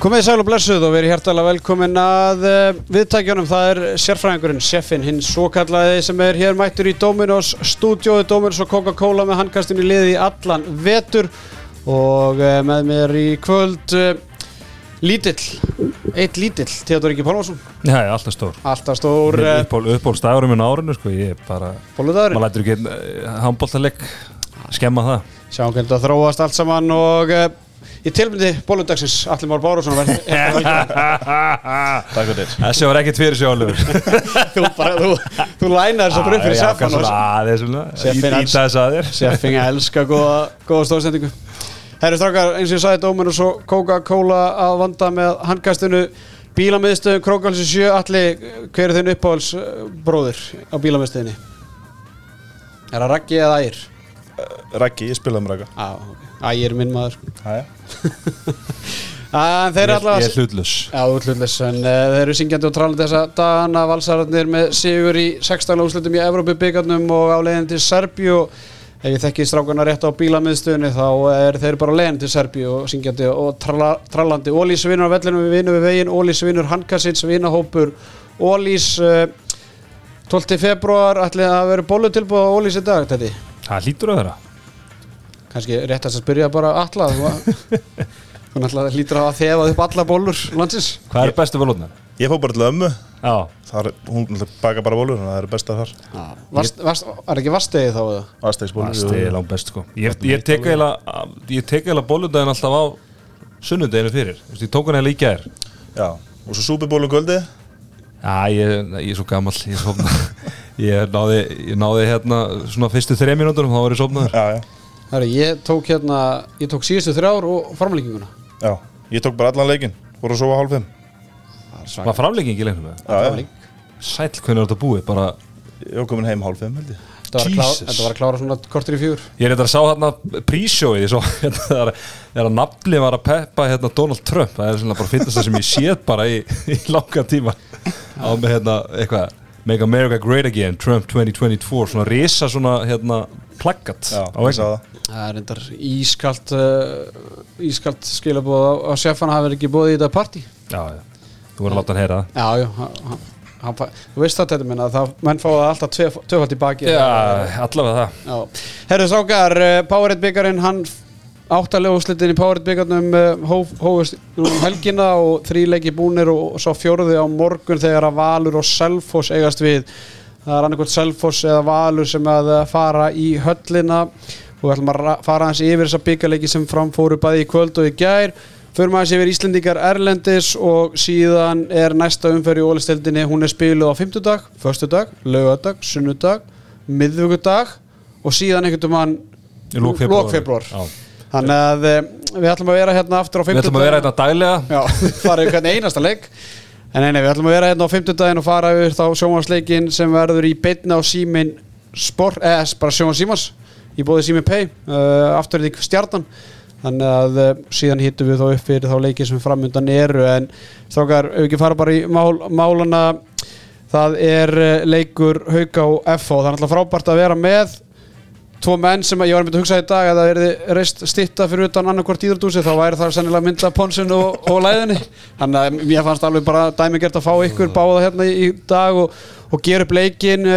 Komið í sæl og blessuð og verið hjertalega velkomin að uh, viðtækjunum. Það er sérfræðingurinn, chefin, hinn svo kallaði sem er hér mættur í Dominos stúdiói, Dominos og Coca-Cola með handkastinu liði í allan vetur og uh, með mér í kvöld uh, lítill, eitt lítill, Theodor Ingi Pálmarsson, Já, já, alltaf stór alltaf stór Uppból, Uppbólstagurum minn á árinu, sko, ég er bara bóludagurinn. maður lætur ekki uh, handbóltaleg skemma það Sjáum hvernig það þróast allt saman og í tilmyndi bóludagsins Allir Már Bárusson verður Takk fyrir. Þessi var ekkert fyrir sjálfur þú, bara, þú, þú þess að bröð fyrir seffan og aðeins svona Sjefinn Í hans. þess að þér. Seffing elska góða, góða stóðsendingu Herri strákar, eins og ég sagði dómur og svo Coca-Cola að vanda með handkastinu. Bílamiðstöðum Krókalsi 7 Allir, hver er þinn uppáhalds uh, bróðir á bílamiðstöðinni? Er það Raggi eða Ægir? Raggi, ég spilaði með Ragga. Á, ok, Ægir er minn maður. Hæja En þeir eru Ég allavega ég er hlutlus Já, útlutlis, en uh, þeir eru syngjandi og trálandi þessa dagana, valsararnir með sigur í 16 úrslutum í Evrópu byggarnum og á leiðin til Serbíu. Ef ég þekki strákana rétt á bílamiðstöðunni þá er þeir bara leiðin til Serbíu og syngjandi og trala, trálandi Ólís vinnur á vellinu við vinnum við veginn. Ólís vinnur Hankasins vinnahópur Ólís uh, 12. februar ætli að vera bólutilbúð á Ólís í dag þetta Það hlýtur að vera kannski réttast að spyrja bara alla þú þú náttúrulega hlýtur að hafa þefað upp alla bólur landsins. Hvað er bestu valóðnar? Ég fór bara til ömmu. Já, Þar, hún baka bara bólur Það eru besta þar. Vast, vast, var ekki vastegi þá eða? Aðstegsbólur það er langt best sko. Ég, ég tek eiginlega bólundaginn alltaf á sunnudeginu fyrir. Þú veist, Ég tók hann eiginlega í gær. Já. Og svo súpibólum kvöldi Já, ég, ég er svo gammal Ég, sofna. ég, náði, ég náði hérna Svona fyrstu þrejum mínútur Þá var ég sofnaður. Já, já Herri, ég tók hérna, ég tók síðustu þrjár og framlýkinguna Já Ég tók bara allan leikinn Fór að sofa hálf fimm. Var framlegging í leiknum með Já, já. Sæll hvernig er þetta búið? Bara Ég var komin heim hálf fimm held ég. Þetta var, að þetta var að klára svona kortur í fjúr Ég er eitthvað að sá hérna prísjóið svo hérna, þegar, þegar nafli var að peppa hérna Donald Trump. Það er svona bara finnast það sem ég séð bara í, í langa tíma. Á með hérna eitthvað Make America Great Again Trump 2024 svona risa svona hérna plaggat það. Það er reyndar ískalt uh, ískalt skilabóð á, á seffana hafi ekki bóðið í þetta partí. Já, já, þú voru að láta hann heyra það. Já, já, þú veist það þetta minna það menn fáið alltaf tvö- tvöfalt í baki. Já, allavega það. Já. Herðu strákar, uh, Powerade byggarinn hann áttalega úrslitin í Powerade byggarnum uh, hóf, hófust um helgina og þrý leiki búnir og, svo fjórði á morgun þegar að Valur og Selfoss eigast við það er annarkvæmt Selfoss eða Valur sem að uh, fara í höllina og við ætlum að ra- fara hans yfir þessa byggarleiki sem framfóru bæði í kvöld og í gær Förum aðeins yfir Íslendingar Erlendis og síðan er næsta umferð í ólistildinni, hún er spiluð á fimmtudag, föstudag, laugardag, sunnudag, miðvöggudag og síðan einhvern veginn Í lok febrúar. lok februar. Já. Þannig að eh, við ætlum að vera hérna aftur á Við fimmtudag. ætlum að vera hérna daglega Já, fara yfir hvern einasta leik. En nei, við ætlum að vera hérna á fimmtudaginn og fara yfir þá sjónvarsleikin sem verður í beinna á símin sport, eða bara sjónvars símans í bóði símin pay, uh, aftur í stjarnan. Þannig að uh, síðan hittum við þá upp fyrir þá leiki sem framundan eru en við ekki fara bara í mál, málana það er uh, leikur Hauka og FH, það er alltaf frábært að vera með tvo menn sem ég var mynda að hugsa í dag að það verði reist stitta fyrir utan annarkvort íðrúdúsi þá væri það sennilega mynda ponsun og, og læðinni. Þannig að mér fannst alveg bara dæmi gert að fá ykkur báða hérna í, dag og, og gera upp leikin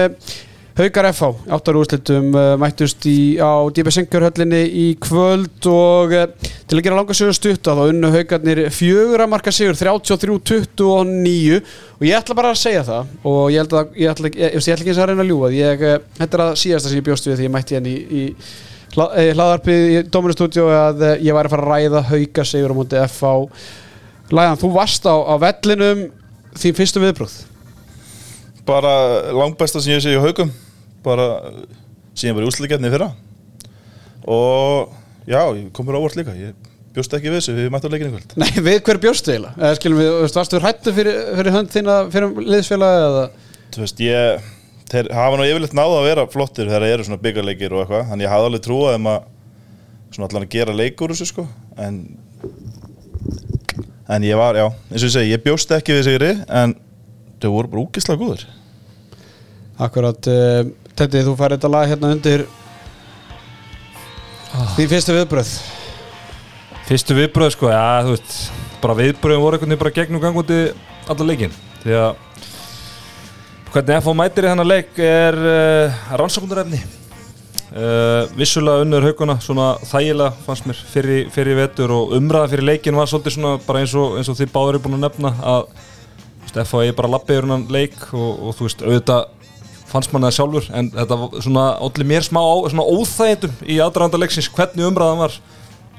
Haukar FH, áttar úrslitum uh, mættust í, á DB Sengjörhöllinni í kvöld og uh, til að gera langa sögur stutta þá unnu Haukarnir fjögur að marka sigur 33-29 og ég ætla bara að segja það og ég að ég ætla, ég, ég, ætla ekki eins að reyna að ljúga því ég, eh, þetta er að síðasta sem ég bjóst við því ég mætti henni í, í hlá- eh, hlaðarpið í Dóminustúdíu að eh, ég væri að fara að ræða Hauka sigur á móti FH Læðan, þú varst á, á vellinum þín fyrstu viðbrúð Bara langbesta sem ég sé í haugum Bara Síðan bara úsliðgetni fyrra. Og Já, ég kom mér á óvart líka. Ég bjóst ekki við þessu. Við mættum leikinu kvöld. Nei, við hver bjóstu eiginlega? Eða skilum við, þú veist, varstu hrættu fyrir, fyrir hönd þína fyrir liðsfélagi eða? Þú veist, ég Þeir hafa nú yfirleitt náða að vera flottir Þegar það eru svona byggarleikir og eitthvað. Þannig ég hafði alveg trúað þeim að Svona allan að gera leik úr þessu sko. En En ég var, já, eins og ég segi, ég bjóst ekki við sigri En þau voru bara úkislega góður Akkurat, uh, Tetti, þú fær þetta lag hérna undir Þín fyrstu viðbröð Fyrstu viðbröð sko, já þú veist bara viðbröðum voru einhvern veginn bara gegnum gangandi alla leikin því að hvernig FH mætir í hennar leik er uh, rannsóknarefni. Uh, vissulega unnur hauguna svona þægilega fannst mér fyrir, fyrir vetur og umræða fyrir leikin var svolítið svona bara eins og, eins og þið báður er búin að nefna að þú veist, FH er bara lappið yfir hennan leik og, og þú veist auðvitað fannst mann það sjálfur en þetta var svona allir mér smá óþægindum í aðdraðanda leiksins hvernig umræðan var.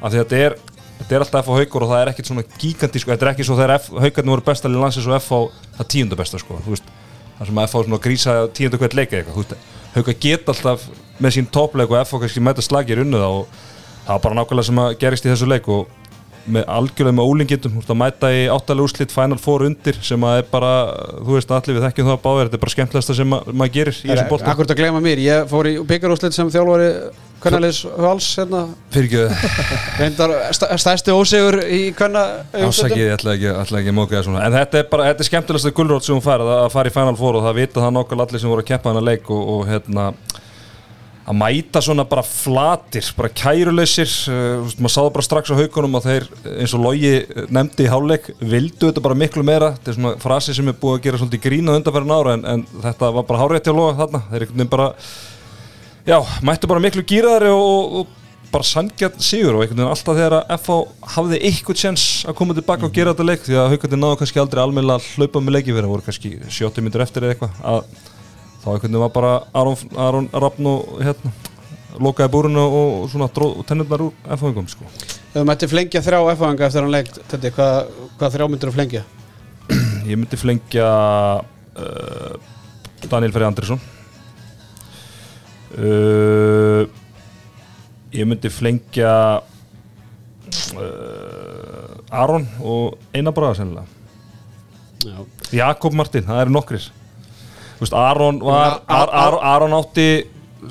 Af því þetta er Þetta er alltaf F á haugur og það er ekkert svona gigantísk Þetta er ekki svo þegar haugarnir voru bestalinn landsins og F á það tíunda besta sko, þú veist. Það sem að F á svona grísa tíundu hvert leika eitthvað Hauka geta alltaf með sín toppleik og F á kannski mæta slagir unnu það og það var bara nákvæmlega sem að gerist í þessu leik og með algjörlega með ólingindum að mæta í áttalega úrslit Final Four undir sem að er bara, þú veist allir við þekkjum það báðir, þetta er bara skemmtilegsta sem mað, maður gerir í þessum bólta Akkur þetta gleyma mér, ég fór í byggarúslit sem þjálfari Kvennaliðs vals hérna. Reyndar stærsti ósegur í kvenna Ásakið, ég ætla ekki, ætla ekki að móka það svona. En þetta er bara, þetta er skemmtilegsta gullrótt sem hún fær að fara í Final Four og það vita það nokkal allir sem voru að keppa hana leik og, og hérna að mæta svona bara flatir bara kærulausir, uh, maður sáðu bara strax á haugunum að þeir eins og Lógi nefndi í háluleik, vildu þetta bara miklu meira, þetta er svona frasi sem er búið að gera svolítið grínað undanferðin ára en, en þetta var bara hárétt til Lóga þarna. Þeir einhvern veginn bara, já, mættu bara miklu gýraðari og, og, bara sangjarn sigur og einhvern veginn alltaf þegar að FH hafði eitthvað tjens að koma tilbaka og gera þetta leik því að haugundir náðu kannski aldrei almenna að hlaupa með leiki fyrir, voru kannski 70 minnur eftir eða eitthvað að þá einhvern veginn var bara Aron, Aron Rappn og hérna lokaði búrunu og svona tennurnar úr F-fangum sko. Ef þú mætti flengja þrjá F-fanga eftir hann leikt, þetta, hvað, hvað þrjá myndir þú flengja? Ég myndi flengja uh, Daniel Ferri Andrisson uh, Ég myndi flengja uh, Aron og Einar Braga sennilega Jakob Martin, það eru nokkrir veist, Aron, var, Ar, Ar, Aron átti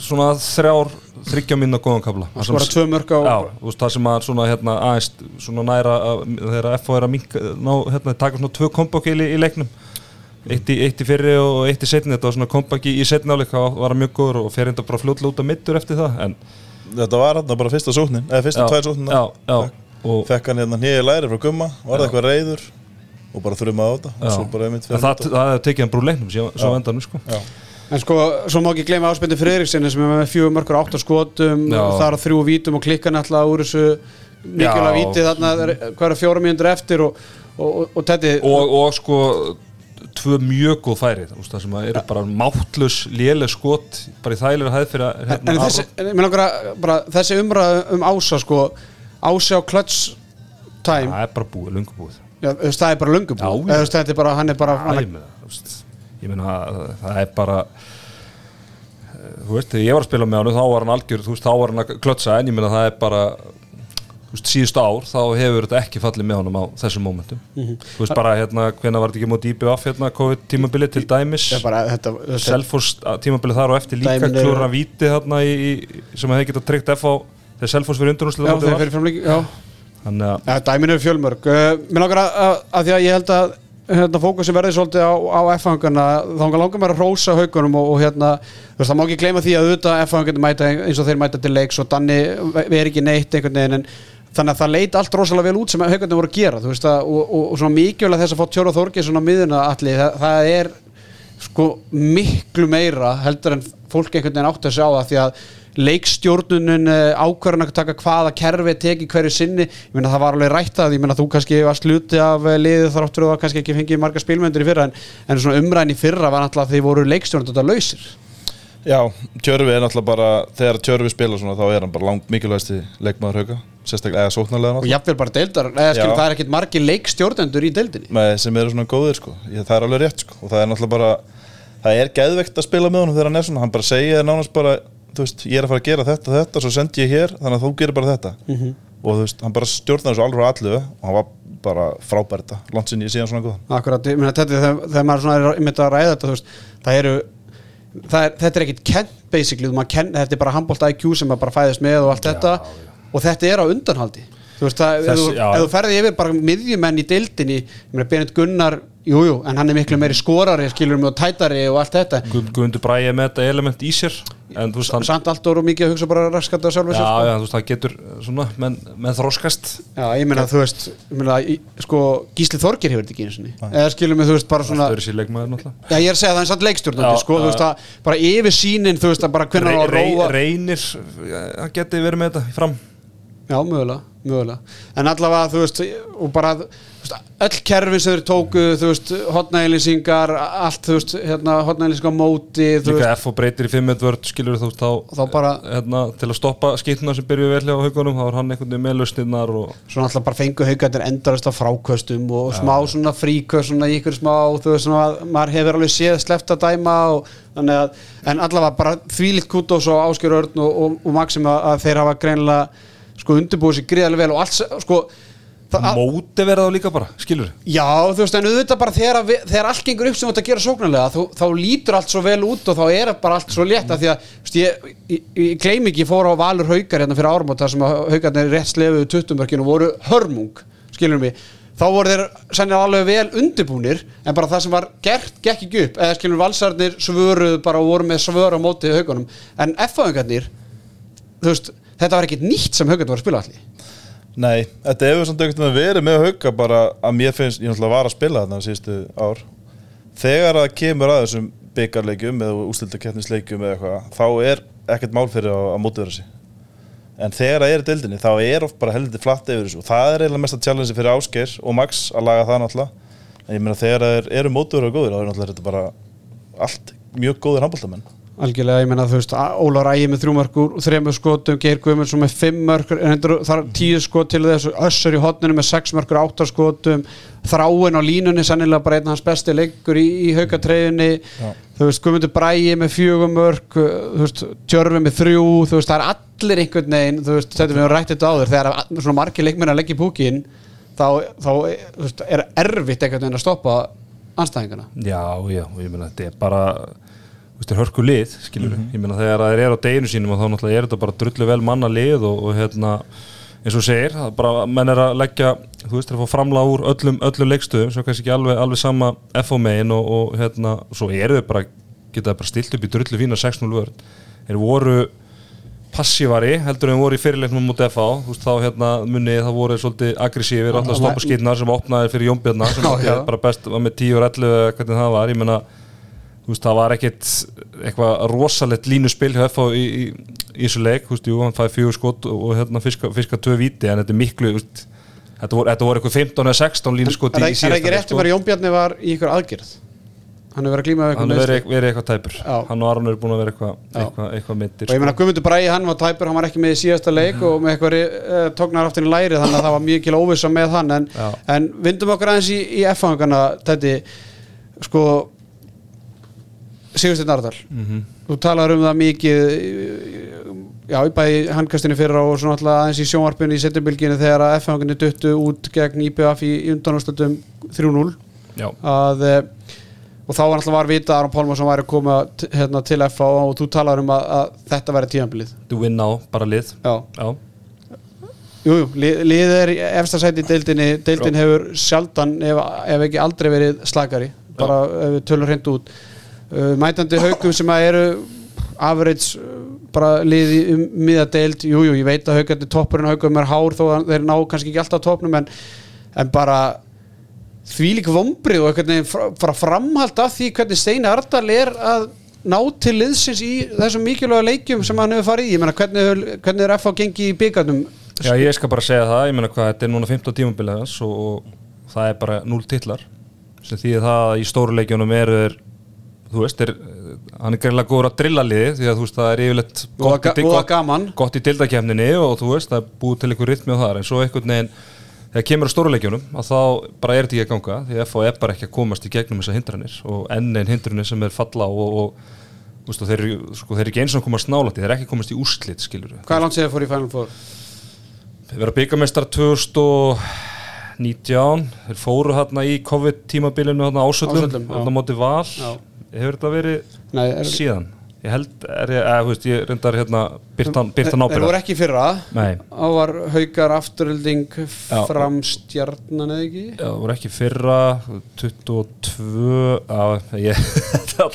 svona þrjár þryggja minna góðan kabla það skora tvö mörg á já, veist, það sem að svona, hérna, aðeins svona næra þegar FO er að minka, ná, hérna, taka svona tvö kompakil í, í leiknum. Eitt í, eitt í fyrri og eitt í setni þetta var svona kompaki í setni áleik það var mjög góður og fer enda bara fljóðlega út af mittur eftir það en þetta var hérna bara fyrsta sóknin eða fyrsta tvær sóknin fekk hann hérna nýja læri frá gumma var það eitthvað reyður og bara þurfum að á þetta það, það hefði tekið hann brú leiknum svo endan sko. en sko, svo má ekki gleyma áspildi Freiriksen sem er með fjögur mörgur átt á skotum. Það er þrjú vítum og klikkan alltaf úr þessu mikilvæg víti þarna hverja fjóra mjöndur eftir og, og, og, og tætti og sko tvö mjög góð færi það sem eru bara máttlus léleg skot bara í þægilega hæð fyrir að hérna, en þessi, en, bara, þessi umræð um ása sko, ása á klöts time. Það er bara búið, lungu búið. Já, það er bara lungum þetta er bara, hann er bara hann ég meina, það er bara þú veist, þegar ég var að spila með hann þá var hann algjör, þú veist, þá var hann að klötsa en ég meina, það er bara veist, síðust ár, þá hefur þetta ekki fallið með honum á þessum mómentum. Mm -hmm. þú veist, bara hérna, hvena var þetta ekki mót IBF hérna, COVID-tímabilið til dæmis? Selfors tímabilið þar og eftir líka klúra víti hérna í, sem hefði getað tryggt F á þegar Selfors fyrir undurnúslu Ja, dæminu er fjölmörg. Uh, Mér langar að, að, því að ég held að hérna, fókusin verði svolítið á, á F-hangana. Þá langar mér að rósa haugunum og, og hérna, veist, það má ekki gleyma því að auðvitað F-hangana mæta eins og þeir mæta til leiks og danni veri ekki neitt einhvern veginn en þannig að það leita allt rosalega vel út sem haugunum voru að gera veist, að, og, og, og svona mikilvægt þess að fá Tjóra Þorgir svona miðuna allir, það, það er sko miklu meira heldur en fólk einhvern veginn átt að sjá það því að leikstjórnunum ákvarðan að taka hvaða kerfi teki hverju sinni. Ég meina það var alveg rætt að ég meina þú kannski varst luti af eh, liðið þar áttur og kannski ekki fengið marga spilmöndur í fyrra en, en svona umræðin í fyrra var náttúrulega að þeir voru leikstjórnum þetta lausir. Já, Tjörfi er náttúrulega bara þegar Tjörfi spila svona þá er hann bara langt mikilvægst í leikmaður hauga sérstaklega eða sóknarlega og jáfnveil bara deildar, eða skilur það er ekkit margi leikstjórnendur í deildinni. Nei, sem eru svona góðir sko, Ég, það er alveg rétt sko. Og það er náttúrulega bara, það er geðveikt að spila með honum þegar hann er svona, hann bara segja nánast bara þú veist, ég er að fara að gera þetta þetta svo sendi ég hér, þannig að þú gerir bara þetta mm -hmm. og þú veist, hann bara stjórnaði þessu alveg allu og hann var bara frábært langt sinni ég síðan svona góð Akkurat, ég meina þetta, þegar, þegar maður svona er myndið að ræða þetta, þú veist, það eru það er, þetta er ekkit kent basically, ken, þetta er bara handbólt IQ sem bara fæðist með og allt já, þetta já. og þetta er á undanhaldi þú veist, það, Þess, ef, ef þú ferði yfir bara miðjumenn í deildinni, ég meina Benit Gunnar Jújú, jú, en hann er miklu meiri skorari, skilur mig og tætari og allt þetta. Guðmundur Bræði með þetta element í sér veist, hann, samt allt orðu mikið að hugsa bara raskat og sjálfur já, sko. já, þú veist, það getur svona, menn, menn þroskast. Já, ég meina, þú veist, meina, sko, Gísli Þorgir hefur þetta ekki einu sinni. Eða skilum við, þú veist, bara svona er Já, ég er að segja það er samt leikstjórnandi, Já, sko, þú veist, að bara yfir sínin, þú veist, að bara hvernig Rey- róa reynir, hann geti verið með þetta fram. Já, mögulega, mögulega. En allavega, þú veist, og bara öll kerfin sem þeir tóku þú veist, hotnæðilýsingar allt, þú veist, hérna, hotnæðilýsingar móti líka F og breytir í 5 vörd skilur þú veist þá, þá bara hérna, til að stoppa skýtuna sem byrjuði vel hjá haugunum þá var hann einhvern veginn með lausnirnar og svona alltaf bara fengu haugarnir endarast á fráköstum og smá svona fríköst svona ykkur smá, þú veist, svona að maður hefur alveg séð sleppt að dæma og þannig að, en allavega bara þvílitt kútos og Áskjör Örn og, og, og Maxim að, þeir hafa greinilega sko móti verða þá líka bara, skilur Já, þú veist, en auðvitað bara þegar, við, þegar allt gengur upp sem þú ert að gera sóknarlega þá, þá lítur allt svo vel út og þá er bara allt svo létt af því að, þú veist, ég, ég, ég gleym ekki, ég fór á Valur Haukar hérna fyrir árum og það sem að Haukarnir rétt slefuðu tuttumörkinu voru hörmung, skilur mig. Þá voru þeir sennilega alveg vel undirbúnir en bara það sem var gert gekk ekki upp. Eða skilur valsarnir svöruðu bara og voru með svör á móti haugunum en F-haugarnir, þú veist þetta var ekkit nýtt sem haugarnir var að spila allir Nei, þetta hefur samt einhvern veginn verið með hauka bara að mér finnst, ég náttúrulega var að spila þarna síðustu ár. Þegar að kemur að þessum byggarleikjum eða ústildakeppnisleikjum eða eitthvað þá er ekkert mál fyrir að, að mótverða sig en þegar það er í deildinni þá er oft bara heldur flatt yfir þessu. Og það er eiginlega mesta challenge fyrir Ásgeir og Max að laga það náttúrulega. En ég meina þegar það er, eru mótverða góðir þá er náttúrulega þetta bara allt mjög góðir handbóltamenn Algjörlega, ég menna þú veist, Ólar Ægi með þrjú mörgur, þremur skotum, Geir Guðmundsson með fimm mörgur, en þetta eru- það er tíu skot til þessu, Össur í hotninu með sex mörgur, áttar skotum, þráin á línunni, sannilega bara einn af hans besti leikur í, í haukatreyjunni, Já. þú veist, Guðmundur Bræi með fjögum mörg, þú veist, Tjörfi með þrjú, þú veist, það er allir einhvern veginn, þú veist, þetta við höfum rætt þetta áður, þegar að- svona margir leikmenn að leggja í púkin, þá, þá veist, er erfitt einhvern veginn að stoppa anstæðingana. já, já, ég meina þetta er bara þetta er hörku lið, skilur ég meina þegar það er á deginu sínum og þá náttúrulega er þetta bara drullu vel manna lið og, og hérna eins og segir, það er bara, menn er að leggja þú veist, er að fá framla úr öllum, öllum leikstöðum sem kannski ekki alveg, alveg sama FO megin og, og hérna, svo eru þau bara geta bara stilt upp í drullu fína 6-0 vörð. Þeir voru passívari heldur en voru í fyrirleiknum mútið FA þú veist, þá hérna munni það voru svolítið aggressífir, alltaf stoppa skýtnar sem opnaði fyrir Jónbjörna sem bara best var með 10 og 11 eða hvernig það var, ég meina þú veist, það var ekkit eitthvað rosalegt línuspil hjá FH í, í, í þessu leik, veist, jú, hann fæði fjögur skot og, og hérna fiska, fiska tvö víti en þetta er miklu, veist, þetta voru, voru eitthvað 15 eða 16 línuskot Er í, í það er það ekki síðasta rétt að vera Jón Bjarni var í ykkur aðgerð? Hann hefur verið að glíma hann eitthvað er meiðsli. verið, verið eitthvað tæpur Já. hann og Aron eru búin að vera eitthvað Já. eitthvað, eitthvað myndir og ég meina Guðmundur Bræði hann var tæpur hann var ekki með í síðasta leik og með eitthvað uh, tóknar aftur í læri þannig að það var mjög kila óvissa með hann en, Já. en vindum okkur aðeins í, í F-hangana þetta sko Sigursteinn Ardal Mhm. þú talar um það mikið já, í bæði handkastinu fyrir og svona alltaf aðeins í sjónvarpinu í setjubilginu þegar að F-hanginu duttu út gegn IBF í undanúrstöldum 3-0 Já, að eh, og þá var alltaf var vita að Aron Pálmarsson væri að koma hérna, til FA og þú talar um að, að þetta væri tíðanbilið þú vinn á bara lið. Já, Já, jú, jú, lið, er í efsta sæti í deildinni, deildin hefur sjaldan ef, ef ekki aldrei verið slagari bara ef við tölum hreint út mætandi haugum sem að eru average uh, bara liði um miða deild, jú, jú, ég veit að haugandi toppurinn haugum er hár þó að þeir ná kannski ekki alltaf toppnum en, en bara þvílík vombrið og bara framhald af því hvernig Steini Ardal er að ná til liðsins í þessum mikilvæga leikjum sem hann hefur farið í, ég meina hvernig, hvernig er FH gengið í byggarnum Já, ég skal bara segja það, ég meina hvað, þetta er núna 15 tímabilið hans og, og það er bara 0 titlar sem það að í stóru leikjunum eru þeir, þú veist, er, hann er greinlega góður að drilla liði því að þú veist, það er yfirleitt og gott, í- og gott, gott í dildakefninni og þú veist, það er búið til einhver rytmi á það en svo einhvern veginn, þegar kemur á stóru leikjunum að þá bara er þetta ekki að ganga því að FH er bara ekki að komast í gegnum þessar hindranir og enn einn hindranir sem er falla og, og, þú veist, og þeir, sko, þeir eru ekki eins og komast nálætti, þeir eru ekki komast í úrslit, skilur hvað er langt séð fór í Final Four? Þeir vera byggamestar 2019 Þeir fóru hérna í COVID tímabilinu hérna já. hérna móti val Já. Hefur þetta verið Nei, er, síðan? ég held, er ég, eða, veist, ég reyndar hérna byrtan, byrtan Þeir voru ábyrða ekki fyrra. Nei, Á var haukar afturölding fram stjarnan eða ekki? Já, það voru ekki fyrra 22 Já, ég, þetta er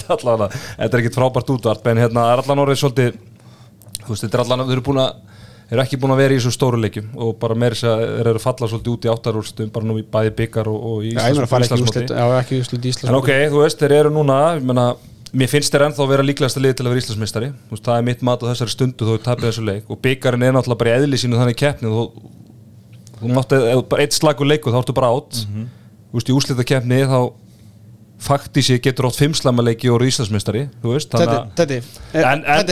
er ekkit frábært útvart En hérna, það er allan orðið svolítið Þú veist, þetta er allan, þau eru búin að Eru ekki búin að vera í þessu stóru leikjum og bara meira þess að þeir eru að falla svolítið út í áttarúrstum bara nú í bæði byggar og, og í að Íslandsmóti. En ok, þú veist, þeir eru núna ég meina, Mér finnst þeir ennþá að vera líklegasta liði til að vera Íslandsmeistari. Þú veist, Það er mitt mat á þessari stundu þó við tapir þessu leik. Og byggarinn er náttúrulega bara í eðli sínu þannig keppni þú, þú mátt, ef bara eitt slagur leiku þá ertu bara átt Þú veist, í úslita keppni þá faktísi getur átt fimmslamaleiki og veist, Þetta,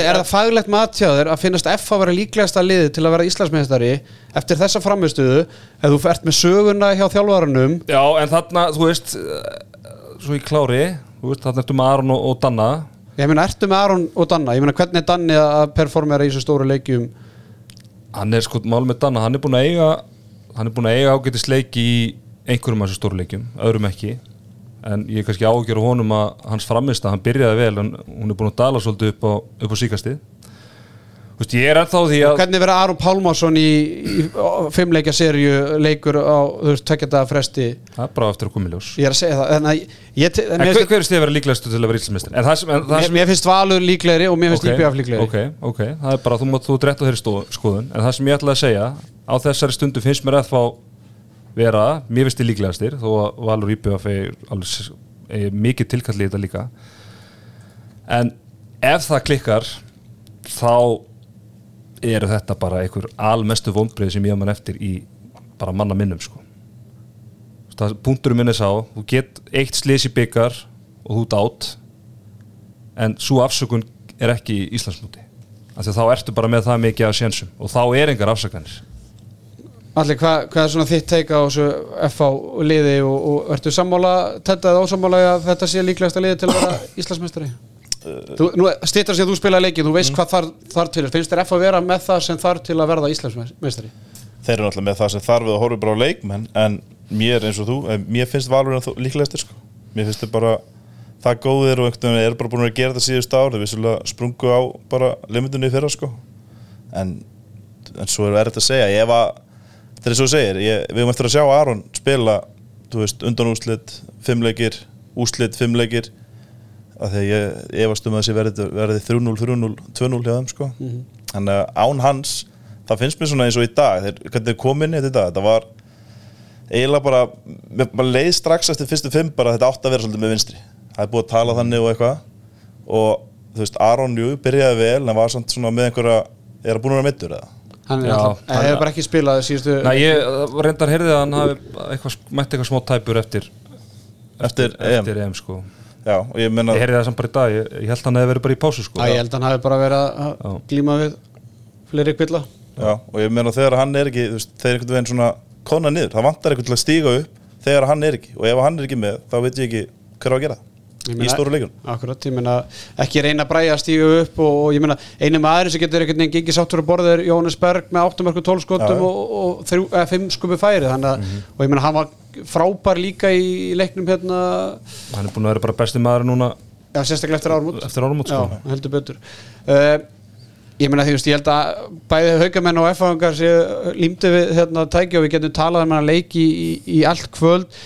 er, það faglegt mat hjá þér að finnast F að vera líklegasta liði til að vera Íslandsmeistari eftir þessa framistuðu ef þú ert með söguna hjá þjálfarunum? Já, en þarna, þú veist eh, svo í klári, þú veist, þarna ertu með Aron og, og Danna. Ég meina, ertu með Aron og Danna? Ég meina, hvernig er Danni að performera í þessu stóru leikjum? Hann er sko mál með Danna, hann er búin að eiga hann er búin að eiga ágætis leiki í einhverjum af þessu stórleikjum, öðrum ekki en ég er kannski ágjör á honum að hans framist að hann byrjaði vel en hún er búin að dala svolítið upp á, upp á síkastið Þú veist, ég er ennþá því að hvernig verða Aron Pálmarsson í, í fimmleikja serju leikur á, tveggjata fresti? Það er bara eftir að koma í ljós. Ég er að segja það en, að, ég, en En hver, hver er stið að vera líklegastu til að vera það mér, mér finnst Valur líklegri og mér finnst okay, IBF líklegri. ok, ok, það er bara, þú þú drætt á þeirri skoðun. En það sem ég ætlaði að segja á þessari stundu finnst mér að fá vera, mér finnst þið líklegastir þó að Valur IBF er, er mikið tilkalli í þetta líka. En ef það klikkar þá eru þetta bara einhver almestu vonbrið sem ég haf mann eftir í bara manna minnum sko. Það, punkturum minn er sá þú get eitt slis í byggar og þú átt en svo afsökun er ekki í Íslandsmúti af því þá ertu bara með það mikið af sénsum og þá er engar afsökanir Allir, hvað, hvað er svona þitt teika á þessu FH liði og, og ertu sammála þetta eða ósammála að þetta sé líklegasta liði til að vera Íslandsmeistari? Þú, nú stýttar sér að þú spila leikið, þú veist hvað þar, þar til er. finnst þér FH að vera með það sem þar til að verða Íslandsmeistari? Þeir eru náttúrulega með það sem þarf við að horfa bara á leikmenn en mér eins og þú, eh, mér finnst Valur líklegastir sko. Mér finnst þið bara það góðir og einhvern veginn er bara búin að gera þetta síðust ár þeir vissulega sprungu á bara limitunni fyrra sko. en, en svo er erfitt að segja ef að, þetta er svo segir ég, við höfum eftir að sjá Aron spila þú veist, undan úslit, fimmleikir úslit, fimmleikir að því ég efast um að þessi verði, verði 3-0, 3-0, 2-0 hjá þeim sko. þannig að án hans það finnst mér svona eins og í dag þeir, hvernig þeir komin í þetta þetta var eiginlega bara bara leið strax eftir fyrstu fimm bara þetta átti að vera svolítið með vinstri. Það er búið að tala þannig og eitthvað. Og þú veist, Aron Jú byrjaði vel en var svona með einhverja er að búin að vera mittur eða Hann er Já, hefur bara ekki spilað síðustu Nei, ég reyndar heyrði að hann hafi eitthvað, mætti eitthvað smá tæpur eftir eftir, EM eftir EM. Sko. Já, og ég menna Ég heyrði það samt bara í dag, ég, ég held að hann hefði verið bara í pásu sko. Æ, ég held að hann hafi bara verið að Já. glíma við fleiri kvilla. Já, og ég menna þegar hann er ekki þú veist, þeir einhvern veginn svona kona niður það vantar einhvern til að stíga upp þegar hann er ekki og ef hann er ekki með þá veit ég ekki hver á að gera Ég í stóru leikun Akkurat, ég meina ekki reyna að bræja að stíga upp og, og ég meina einu maður sem getur einhvern veginn gengið sáttur að borða er Jóhannes Berg með 8 mörgum 12 skotum Já. og, og 5 skupi færi þannig að, og ég meina hann var frábær líka í leiknum hérna. Hann er búin að vera bara besti maður núna já, sérstaklega eftir ármút eftir árumót sko. Já, heldur betur. Uh, Ég meina því, veist, ég held að bæði haugamenn og F-fangar séu límdi við hérna tæki og við getum talað um hann leiki í, í allt kvöld.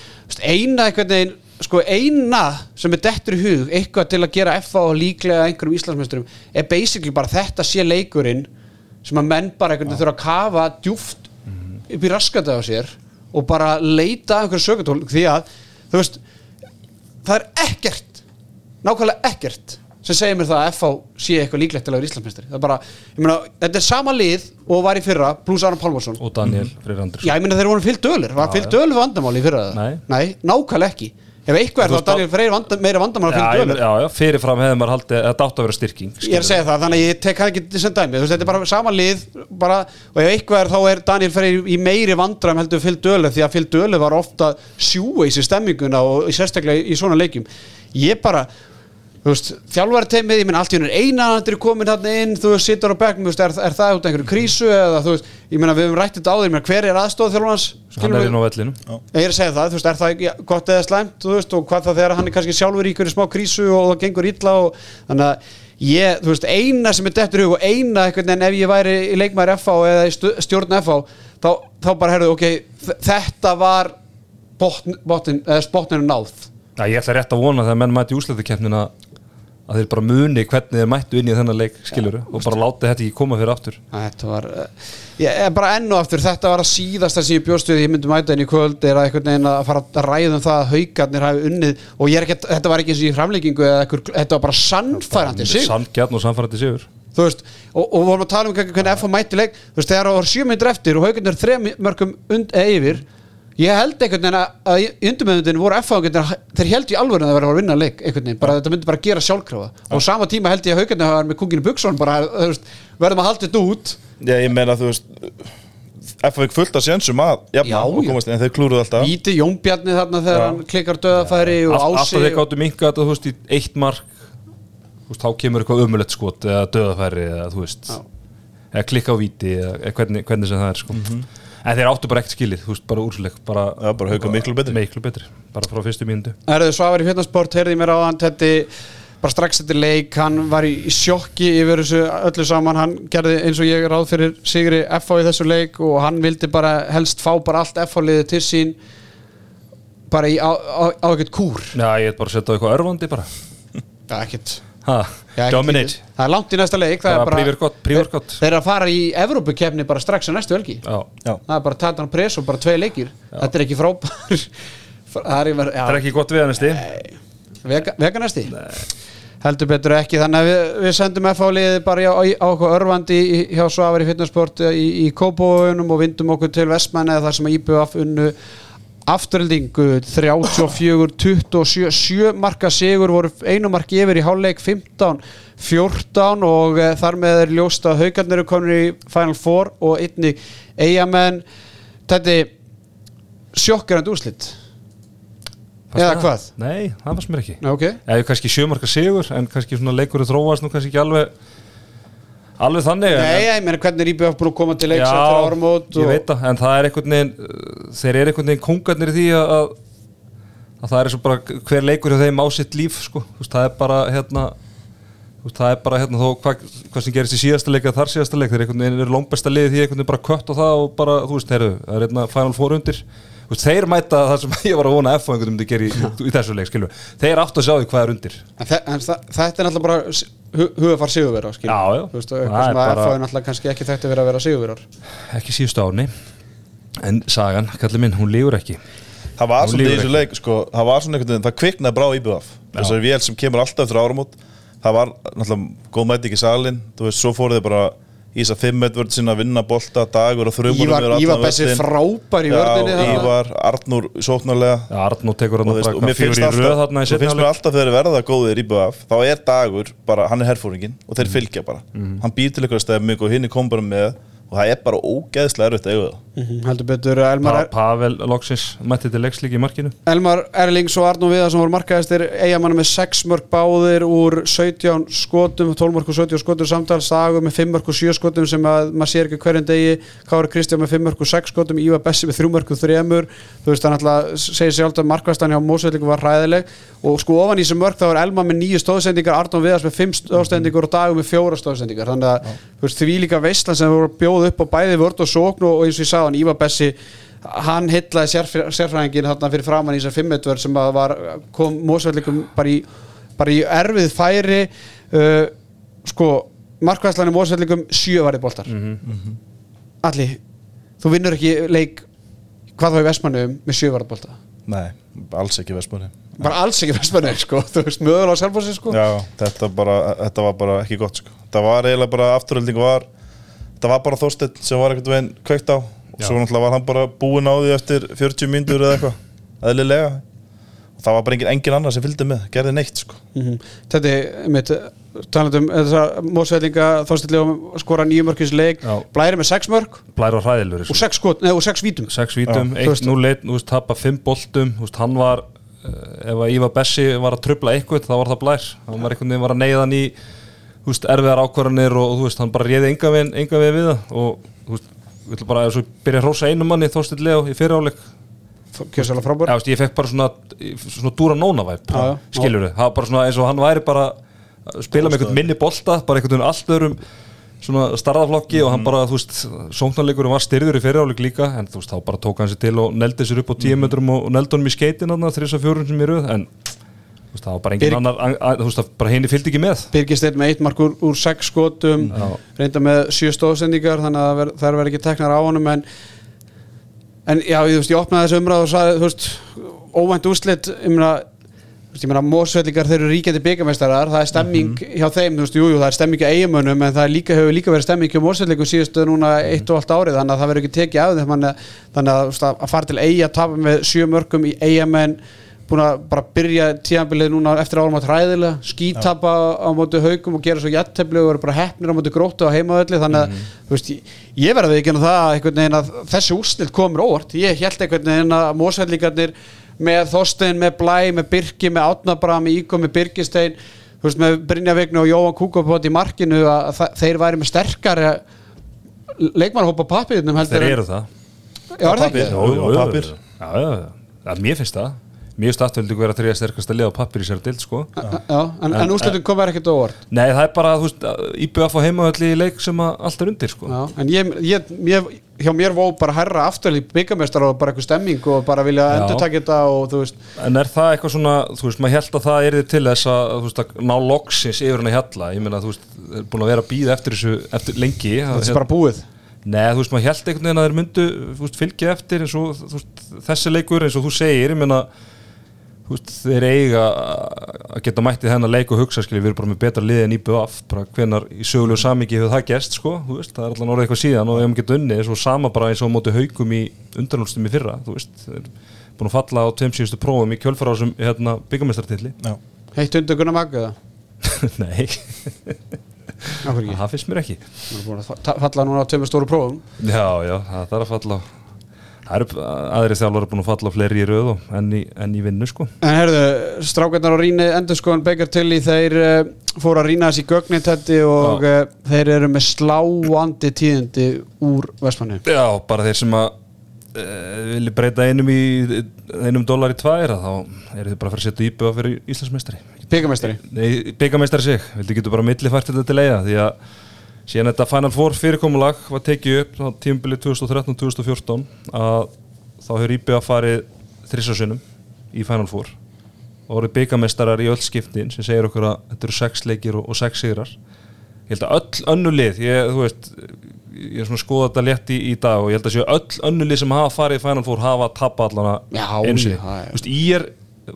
Eina einhvern veginn sko eina sem er dettur í hug eitthvað til að gera F og líklega einhverjum Íslandsmeisturum er basically bara þetta sé leikurinn sem að menn bara einhvern veginn þurfa að kafa djúft upp í raskandi á sér og bara leita einhverju sökutól því að, þú veist það er ekkert nákvæmlega ekkert sem segir mér það að FH sé eitthvað líklegt til að vera Íslandsmeistari. Það er bara, ég meina, þetta er sama lið og var í fyrra, pluss Aron Pálmarsson. Og Daniel Freyr Andris já, ég meina þeir voru fyllt dölur, var fyllt dölur vandamáli í fyrra það? Nei. nákvæmlega ekki ef eitthvað er þá Daniel Freyr vanda, meira Já, fyllt já, dölur já, já, fyrirfram hefði maður haldið að þetta átt að vera styrking ég er að segja það, þannig að ég tek hann ekki sem dæmi. Þú veist, þetta er bara sama lið bara, og ef eitthvað er þá er Daniel Freyr í meiri vandram heldur fyllt dölur því að fyllt dölur var ofta sjúa í stemminguna og sérstaklega í svona leikjum. Ég bara þú veist, þjálfarteimið, ég minn allt í hún er einanandir komin hann inn, þú veist, situr á bekknum þú veist, er, er það út af einhverju krísu eða þú veist, ég meina við höfum rætt þetta ég meina hver er aðstóð þjálfarnas, hann er inn á vellinu ég er að segja það, þú veist, er það ekki gott eða slæmt, þú veist, og hvað það þegar hann er kannski sjálfur í einhverju smá krísu og það gengur illa og þannig að ég, þú veist, eina sem er dettur í hug og eina einhvern veginn ef ég væri í leikmaður FH eða í stjórn FH þá, þá bara herðu, ok, þetta var botn, botn, eða spotninu náð. Já, ég ætla rétt að vona þegar menn mæti úslættukeppnina að þeir bara muni hvernig þeir mættu inn í þennan leik skiluru og bara láti þetta ekki koma fyrir aftur. Þetta var, uh, ég, ég, bara enn og aftur þetta var að síðasta sem ég bjóst við ég myndi mæta inn í kvöld er að einhvern veginn að fara að ræða um það að haugarnir hafi unnið og er ekki, þetta var ekki eins og í einhver, þetta var bara sannfærandi sig Samgjarn og samfærandi sigur. Veist, og, og vorum að tala um hvernig FH mætti leik, þú veist, þegar það var sjö myndir eftir og haugarnir þrem mörgum und eða yfir ég held einhvern veginn að, að í undumöndinu voru veginn, þeir held í alvöru að það verið að vinna leik einhvern veginn, bara þetta myndi bara gera sjálfkrafa. Og á sama tíma held ég að haugarnir hafa með kunginu Buxson bara, veist, verðum að halda þetta út. Já, ég meina, þú veist F fikk fullt af sénsum að jafna Já, og já. komast, en þeir klúruðu alltaf. Víti Jónbjarni þarna þegar Já. hann klikkar döðafæri og Allt- ási Alltaf þeir gáttu minka þetta, þú veist, í eitt mark þú veist, þá kemur eitthvað umulett skot eða döðafæri eða eða klikka á víti eða eða hvernig, hvernig sem það er sko. En þeir áttu bara ekkert skilið, þú veist, bara úrsleik bara, Já, bara Haukar miklu betri. miklu betri, bara frá fyrstu mínútu. Erðu Svavar í fitnessport, heyrði ég mér á hann Tetti bara strax eftir leik hann var í sjokki yfir þessu öllu saman. Hann gerði eins og ég ráð fyrir Sigri FH í þessu leik og hann vildi bara helst fá bara allt FH liðið til sín bara í, á, á, á ekkert kúr. Já, ég er bara að setja á eitthvað örvandi bara. Já, ekkert Dominate Það er langt í næsta leik það Bara er bara, pre-workout, pre-workout. Þeir eru að fara í Evrópukefni bara strax á næstu helgi. Já, Já, Það er bara Tatan Press og bara tvei leikir. Þetta er ekki frábær Það er, já, það er ekki gott við hann sti Vega, veganesti? Heldur betur ekki, þannig að við, við sendum FH-liðið bara á, á okkur örvandi í- hjá Svavar í fitnessport í, í Kópavóðunum og vindum okkur til Vestmanni þar sem að IBF unnu afturöldingu 34-27 7 marka sigur voru einu marki yfir í hálfleik 15-14 og e, þar með er ljóst að haugarnir eru komin í Final Four og einni eigamenn þetta sjokkerandi úrslit? Eða hvað? Nei, það fannst mér ekki. Nei, ok. Eða kannski sjömarka sigur en kannski leikur þróast nú kannski ekki alveg alveg þannig Nei, ég meina hvernig er IBF búin að koma til leiks eftir áramót ég og... veit það, en það er einhvern veginn uh, þeir eru einhvern veginn kongarnir í því að, að, að það er svo bara hver leikur hjá þeim á sitt líf sko. Veist, það er bara hérna veist, það er bara hérna þó hvað, hvað sem gerist í síðasta leik eða þar síðasta leik þeir einhvern veginn eru lóngbesta liðið því einhvern veginn bara kött og það og bara, þú veist, heyrðu, það er hérna Final Four undir. Veist, þeir mæta það sem ég var að vona að F einhvern veginn myndi gera í, í þessu leik, skilur þeir áttu að sjá því hvað er undir. En, en þa þetta er náttúrulega bara hugafar sigurvera skilur. Já, já. Þú veist, Það eitthvað er sem að bara- FH er náttúrulega kannski ekki að vera að vera sigurverar ekki síðustu áni en sagan, kallið minn, hún lígur ekki. Það var svona í þessu leik sko, það var svona einhvern veginn, það kviknaði brá íbjöðaf þessari vél sem kemur alltaf eftir áramót það var náttúrulega góð mæti ekki salin þú veist, svo fóruð þið bara í þess að að vinna bolta dagur og þrjumur Ívar, Ívar Bessi frábær í vörðinni Já, Ívar, Arnúr sóknarlega. Já, Arnó tekur hann mér hvað fjögur finnst í röð þarna í svo finnst setna mér alltaf þegar þeir verða góðir í BF þá er dagur, bara, hann er herfóringin og Mhm. þeir fylgja bara, hann býr til eitthvað stefming og hinn er kom bara með og það er bara ógeðslega erfitt að eiga það. Mhm, heldur betur Elmar, Pa Pavel Loksins mætti til leikslík í markinu. Elmar Erlings og Arnó Viðarsson voru markaðistir eigamanna með 6 mörg báðir úr 17 skotum 12 mörg og 17 skotum samtals Sagur með 5 mörg og 7 skotum sem að maður sér ekki hverjum degi Kári Kristján með 5 mörg og 6 skotum Ívar Bessi með 3 mörg og 3 mörg þú veist hann alltaf segir sjálf að markvæstan hjá Mósveitlingu var hræðileg. Og sko ofan í þessum mörg þá er Elmar með 9 stóðsendingar Arnó Viðars með 5 stóðsendingar og Dagur með 4 stóðsendingar. Þannig að þú veist, því líka veistlan sem voru að bjóða upp á bæði vörd og sókn og, eins og ég sagði hann Ívar Bessi hann sérfræ, sérfræðingin þarna fyrir framann í þessar fimmetvör sem að var, kom mósveldleikum bara í, bara í erfið færi. Uh, sko markvæðslan í mósveldleikum sjö varði boltar. Alli, þú vinnur ekki leik hvað þá í Vestmannum með sjö varði bolta? Nei, alls ekki Vestmanni bara alls ekki Vestmannum sko. Þú veist mögulega á Selfossi sko. Já, þetta, bara, þetta var bara ekki gott sko. Það var eiginlega bara afturölding var Það var bara Þorsteinn sem var einhvern veginn kveikt á. Og svo náttúrulega var hann bara búinn á því eftir 40 mínútur eða eitthvað eðlilega. Og það var bara engin, engin annar sem fylgdi með, gerði neitt sko. mm Þetta er mitt talandi um þessar mósveldinga þórstillega skora nýjum mörkins leik. Já. blæri með sex mörk. Blær og hræðilur og sex, skot, nei, og sex vítum. Sex vítum, Já. Þú veist- 1-0-1 þú veist, tapa 5 boltum. Veist, hann var uh, ef að Ívar Bessi var að trubla eitthvað þá var það Blær. Hann var einhvern veginn var að neyða hann í veist, erfiðar ákvarðanir og, þú veist, hann bara réði enga veginn, enga veginn við það og þú veist, við ætlum bara að byrja að hrósa einum manni Þorsteinn Leo í fyriráleik. Kjössalega frábær. Já, veist, ég fekk bara svona, svona dúra nóna væp Já, já. skilur það var bara svona eins og hann væri bara spila með einhvern minni bolta bara einhvern allt öðrum svona starðaflokki og hann bara, þú veist sóknarleikurinn var styrður í fyriráleik líka en þú veist, þá bara tók hann sér til og neldi sér upp á 10 metrum og neldi honum í skeitin þrjus þú veist, það var bara engin Birg- annar þú veist, bara henni fylgdi ekki með Birgisteinn með eitt mark úr, úr sex skotum Já. reynda með sjö stóðsendingar þannig að það verður ekki teknar á honum en, en já, ég, þú veist, ég opnaði þessu umræð og sagði, þú veist, óvænt úrslit ég meina, ég meina mósvellingar þeir eru ríkjandi byggameistarar það er stemming hjá þeim, þú veist, jú, jú, það er stemming á eigamönnum en það líka, hefur líka verið stemming hjá mósvellingum síðustu núna eitt og allt árið þannig að það búin að bara byrja tíðanbilið núna eftir árum að træðilega, skítapa á móti haugum og gera svo jættefli og vera bara heppnir á móti gróttu á heimaðalli þannig að þú veist, ég, verði ekki að það einhvern veginn að þessi úrslit komur óvart. Ég held einhvern veginn að mósvellingarnir með Þorstein, með Blæ, með Birki með Átnabra, með Íko, með Birkistein þú veist, með Brynja Vignu og Jóhann Kúkopot í markinu að þeir væri með sterkari leikmannhópa pappirnum heldur þeir en- eru það. Já, já, já, já, já, mér finnst afturveldi vera þrjá sterkast að liða á pappir í sér dild sko Já, en, en úrslitum komur ekkert á óvart Nei, það er bara, þú veist, IBF á heimavalli í leik sem að allt er undir, sko. Já, en ég, ég, ég, hjá mér vó bara herra aftur í byggamestar og bara eitthvað stemming og bara vilja Já. endur taka þetta og þú veist En er það eitthvað svona, þú veist, maður held að það er til þess að, þú veist, að ná loksins yfir hann að hjalla. Ég meina, þú veist, er búin að vera að býða eftir þessu, eftir lengi. þetta er bara búið Nei, þú veist, maður held einhvern veginn að þeir myndu, þú veist, fylgja eftir eins og, veist, þessi leikur eins og þú segir, ég meina, veist, þeir eiga að geta mættið þennan leik og hugsa, skilji, við erum bara með betra liði en IBF, bara hvenar í sögulegu samingi hefur það gest, sko, veist, það er alltaf orðið eitthvað síðan og ef maður geta unnið, svo sama bara eins og móti haugum í undanlústum í fyrra, þú veist, þeir eru búin að falla á tveim síðustu prófum í kjölfarásum, hérna, byggamestartilli. Já. heitt undir Gunnar Magga Nei, það ekki það finnst mér ekki. Að fa- falla núna á tveimur stóru prófum Já, já, það þarf að falla á Það eru aðri þjálfur búin að falla á fleiri í og enn í, enn í vinnu sko. En herðu, strákarnar á Ríni endur skoðan Begar til í þeir uh, fóru að rýna þessi gögnitetti og uh, þeir eru með sláandi tíðindi úr Vestmanni Já, bara þeir sem að e, vilja breyta einum í einum dólar í tvær þá eru þið bara að fara að setja íbjöða fyrir Íslandsmeistari. Byggamestari Nei, byggameistari sig, vildi getur bara millifært þetta til eiga því að síðan þetta Final Four fyrirkomulag var tekið upp á tímubili 2013-2014 að þá hefur íbjöða farið þrissasunum í Final Four og voru byggameistarar í öll skiptin sem segir okkur að þetta eru sex leikir og, og sex sigrar ég held að öll önnu lið ég, veist, ég er svona að skoða þetta létt í, í dag og ég held að séu öll önnu lið sem hafa farið í Final Four hafa tapað allana Já, einu sinni. já, já. Þú veist, Ír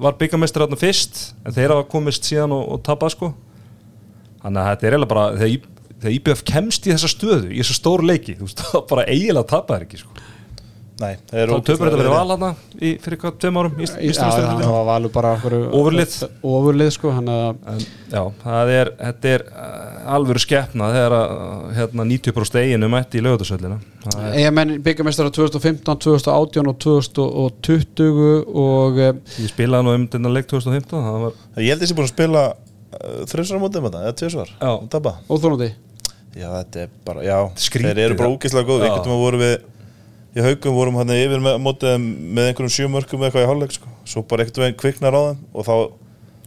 var byggameistar þarna fyrst en þeir hafa komist síðan og, og tapað sko þannig að þetta er eiginlega bara þegar, þegar IBF kemst í þessa stöðu í þessa stóru leiki, þú veist, þá bara eiginlega tapað er ekki sko. Nei, það er ógeðslega töfur þetta verið val hana í, fyrir hvað, tveim árum? Í Já, Íslandsmeistarinn það var valur bara okkur Ofurlið. Ofurlið sko hann að En, já, það er, þetta er uh, alvöru skeppna þegar að uh, hérna, 90% eiginu mætti í lögutasöllina Eigamenn byggamestara 2015, 2018 og 2020 og uh, ég spilaði nú um þennan leik 2015 það var, Ég held þessi búin að spila þrjusar mótið með þetta, eða tvisvar. Já. og tapa. Óþólandi Já, þetta er bara, já, Skrítið, þeir eru bara ógeðslega góð einhvern veginn vorum við í haugum vorum hann yfir með, mótið með einhverjum sjömörkum eða eitthvað í hálfleik sko. svo bara einhvern veginn kviknar á þeim og þá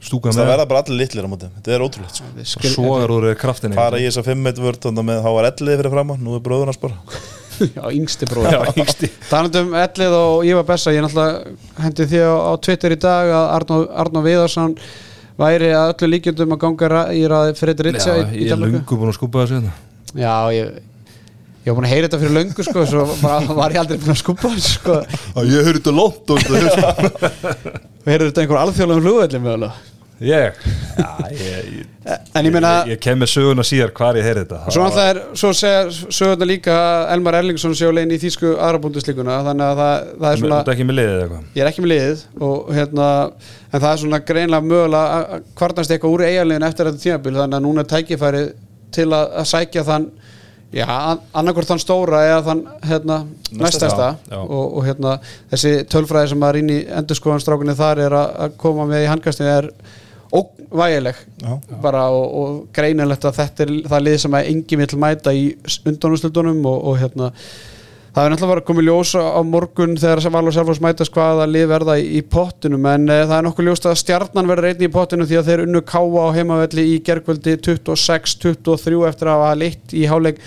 stúkað það verða bara allir litlir á mótið þetta er ótrúlegt sko. og svo er úr kraftin fara í þessa 5 meitt vörd þannig með þá var ellið fyrir framann, nú er bróður hans bara Já, yngsti bróður yngsti. Talandum ellið og ég var besta Ég náttúrulega hendi því á, á Twitter í dag að Arnó, Arnó Viðarsson væri að öllu líkjöndum að ganga í ræði Fredrik Ritsa Já, í, í ég er lungu búin að skúpa þessu hérna. Já, ég Ég var búin að heyra þetta fyrir löngu sko Svo bara var ég aldrei búin að skúpa þessu sko. Ég höfði þetta lótt og heyrðu þetta einhver alþjóðlegum flugvelli mögulega ég, já, ég, ég, En ég meina ég, ég kem með söguna síðar hvar ég heyri þetta. Svo náttúrulega er, svo segja sögurnar líka að Elmar Erlingsson sé á leiðin í þýsku aðrabúndislíkuna þannig að það, það er Þú svona ert ekki með liðið eða eitthvað? Ég er ekki með liðið og hérna en það er svona greinlega mögulega að- kvartast eitthvað úr eiginlegin eftir þetta tímabil þannig að núna er tækifæri til að, að sækja þann já, annarkvort þann stóra eða þann hérna, já. og, og hérna þessi tölfræði sem maður inn í endurskoðanstrákunni þar er að, að koma með í handkastinu er óvægileg Já. bara og, og greinilegt að þetta er það lið sem að engi vill mæta í undanúslutunum og, og hérna Það er náttúrulega komið ljós á morgun þegar sem Valur Selfoss mætast hvaða lið verða í, pottunum en uh, það er nokkuð ljóst að stjarnan verður einnig í pottunum því að þeir unnu káa á heimavelli í gerkvöldi 26-23 eftir að hafa leitt í háleik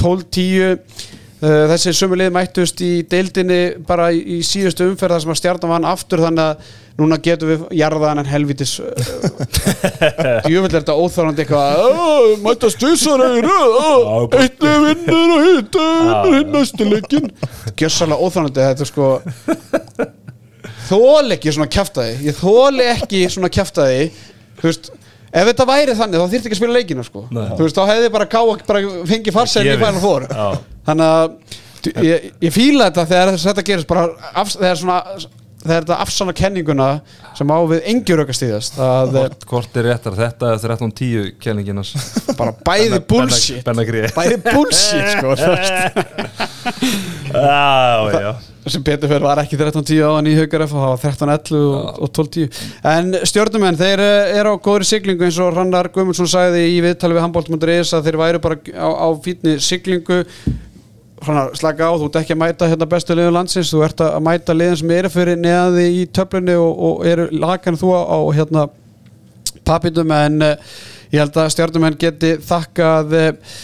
12-10 Uh, þessi sömu lið mættust í deildinni bara í síðustu umferð þar sem að stjarnan vann aftur þannig að núna getum við jarðaðan en helvitis uh, djúvill er þetta óþárandi eitthvað "Ó, mættast tvisar í röð ó, eitt lið vinnur og hitt vinnur hinn næstu leikin gjössalega óþárandi þetta sko þól ekki svona kjaftaði. Ég þóli ekki svona kjaftaði. Þú veist ef þetta væri þannig þá þyrfti ekki að spila leikina sko. Nei. þú veist þá hefði bara ká bara fengið farsæðin í fæna fór þannig að ég, ég fíla þetta þegar þetta gerist bara af, þegar svona þegar þetta afsanna kenninguna sem á við engjur auka stíðast að eh, Hvort, hvort er réttar þetta eða 13.10 kenninginas bara bæði bullshit. bæði bullshit sko. Já, já. Sem betur fyrir var ekki 13.10 áðan í Haukar F og það var 13.11 og, og 12.10 en stjórnumenn, þeir eh, eru á góðri siglingu eins og Rannar Guðmundsson sagði í viðtali við handbólt.is að þeir væru bara á, á fítni siglingu Rannar, slaka á, þú ert ekki að mæta hérna bestu liðum landsins, þú ert að mæta liðin sem eru fyrir neðaði í töflunni og, og eru lagan þú á, á hérna papitum en uh, ég held að stjórnumenn geti þakkað uh,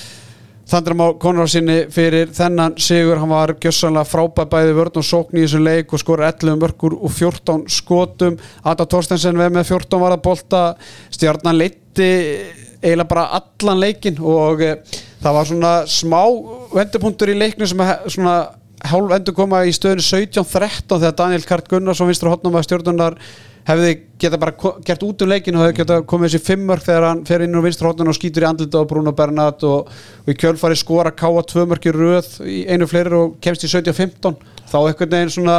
Þandra Má Konrar sinni fyrir þennan sigur, hann var gjössanlega frábæð bæði vörn og sókn í þessum leik og skor 11 mörgur og 14 skotum. Ada Torstensen veð með 14 var að bolta stjarnan leitti eiginlega bara allan leikin og e, það var svona smá vendupunktur í leiknu sem svona hálf endur koma í stöðinu 17-13 þegar Daniel Kart Gunnarsson vinstur hotnum að stjórnunar hefði geta bara gert út um leikin og hefði geta komið þessi fimmörk þegar hann fer inn á vinstur hotnum og skýtur í andlita á Bruno Bernat og, og í kjölfari skora káa tvö mörki röð í einu fleiri og kemst í 17-15 þá einhvern veginn svona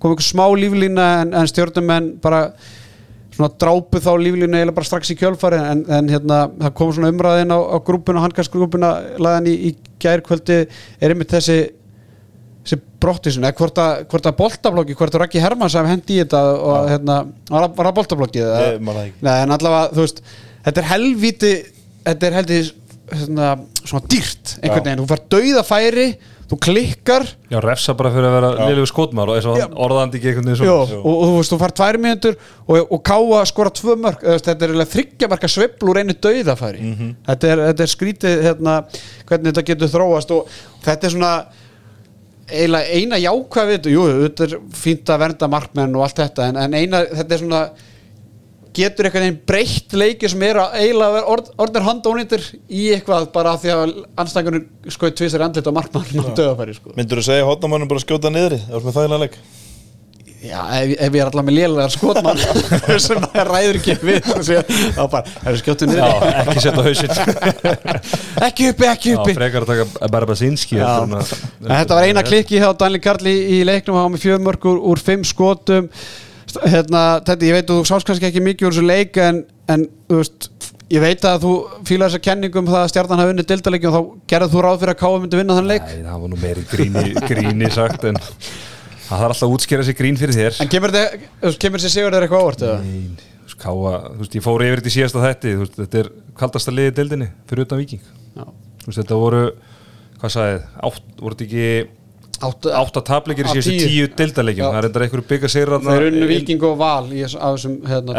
kom einhver smá líflína en, en stjórnumenn bara svona drápu þá líflínu eiginlega bara strax í kjölfari en, en hérna það kom svona umræðin á, á grúpuna, handkastgrúpuna laðan í, í gærkvöldi er einmitt þessi þessi brottisun, eða hvort að, hvort að boltablokki, hvort að Raki Hermanns hef hendi í þetta og hérna, var, það- var það boltablokki eða? Ég man það ekki. Nei, en allavega, þú veist þetta er helvíti, þetta er helvíti hérna, svona dýrt einhvern veginn, þú fær dauða færi þú klikkar. Já, refsa bara fyrir að vera liðlegu skotmar og og orðandi ekki einhvern veginn svona. Og, og þú veist, þú fær tvær mínútur og, og káa skora tvö mörg þetta er eiginlega þryggja marka sveifl úr einu dauðafæri. Þetta, er, þetta er skrítið hérna, hvernig þetta getur þróast og þetta er svona eina jákvæð við þetta. Jú, þetta er fínt að vernda markmenn og allt þetta en, en eina, þetta er svona getur einhvern veginn breytt leiki sem er að eiginlega orð, orðnir handónýttir í eitthvað bara af því að anstæðingunum skoði tvisar andlit á markmann og döðafæri sko. Myndur þú segja hóttamannum bara skjóta niðri? Það var með þægilega leik. Já, ef, ef ég er allavega með lélegar skotmann sem það ræður ekki við þá bara, það er skjóttu Já, niður ekki setja hausinn. Ekki uppi, ekki Já, uppi. frekar að taka bara basinski Já. En þetta var eina klikki hjá Daniel Karli í leiknum hann var með fjörmörk úr, úr fimm skotum hérna, þetta, ég veit að þú sást kannski ekki mikið úr þessu leik en, en veist, ég veit að þú fílar þessa kenningum það að stjarnan hafi unnið dildaleiki og þá gerðið þú ráð fyrir að Káa myndi vinna þann leik Nei, það var nú meiri gríni, gríni sagt en það þarf alltaf að útskýra sér grín fyrir þér En kemur veist, kemur þessi sigur þér eitthvað ávart? Nei, þú veist, Káa, þú veist, ég fór yfir þetta í síðasta þætti þú veist, þetta er kaldasta liðið deildinni fyrir utan Víking Já. þú veist, þetta voru hvað sagðið, átt, voru þetta ekki átta tapleikir í síðustu tíu. Já. það er endar einhverju bygga sér þeir unnu Víking og Val í þessum hérna,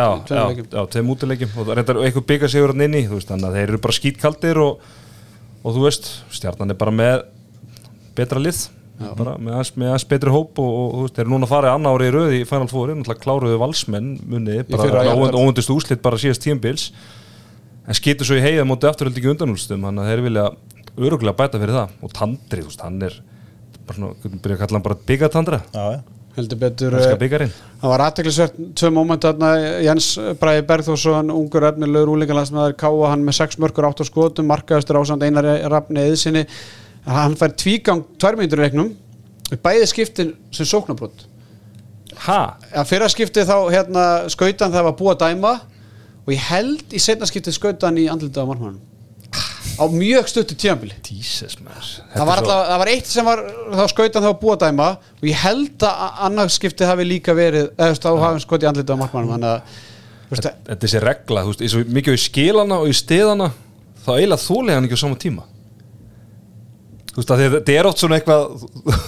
tveim útileikjum. Og það er reyndar einhver bygga sigur hann þú veist, þannig að þeir eru bara skítkaldir og, og þú veist, stjarnan er bara með betra lið bara með aðeins, betri hóp og, og þú veist, þeir eru núna að fara annar ári í röði í Final Four náttúrulega kláruðu valsmenn munni bara óvendist úslit bara síðast tíumbils en skýtur svo í heiða bara svona, byrja að kalla hann bara byggatandra heldur betur hann eh, Það var aðteklisvert tvö móment þarna Jens Bræði Bergþórsson, ungur efnilegur úlingalandsmaður Káa hann með 6 mörgur 8 skotum, markaðustur ásand einar rafni eðsinni, hann fær tvígang tvær mínútur í leiknum bæði skiptin sem sóknarbrot. Ha? að fyrra skiptið þá hérna skautan það var búið að dæma og ég held í setna skiptið skautan í andlitað á markmannum á mjög stuttu maður. Það var, alltaf, það var eitt sem var þá skautan það búið að dæma og ég held að annars skiptið hafi líka verið eða þá hafi skotið andlitað á markmannum veist, Þetta er þessi regla, þú veist, mikið á í skilana og í stiðana þá eiginlega þólið hann ekki á sama tíma. Þú veist að þið- þetta er oft svona eitthvað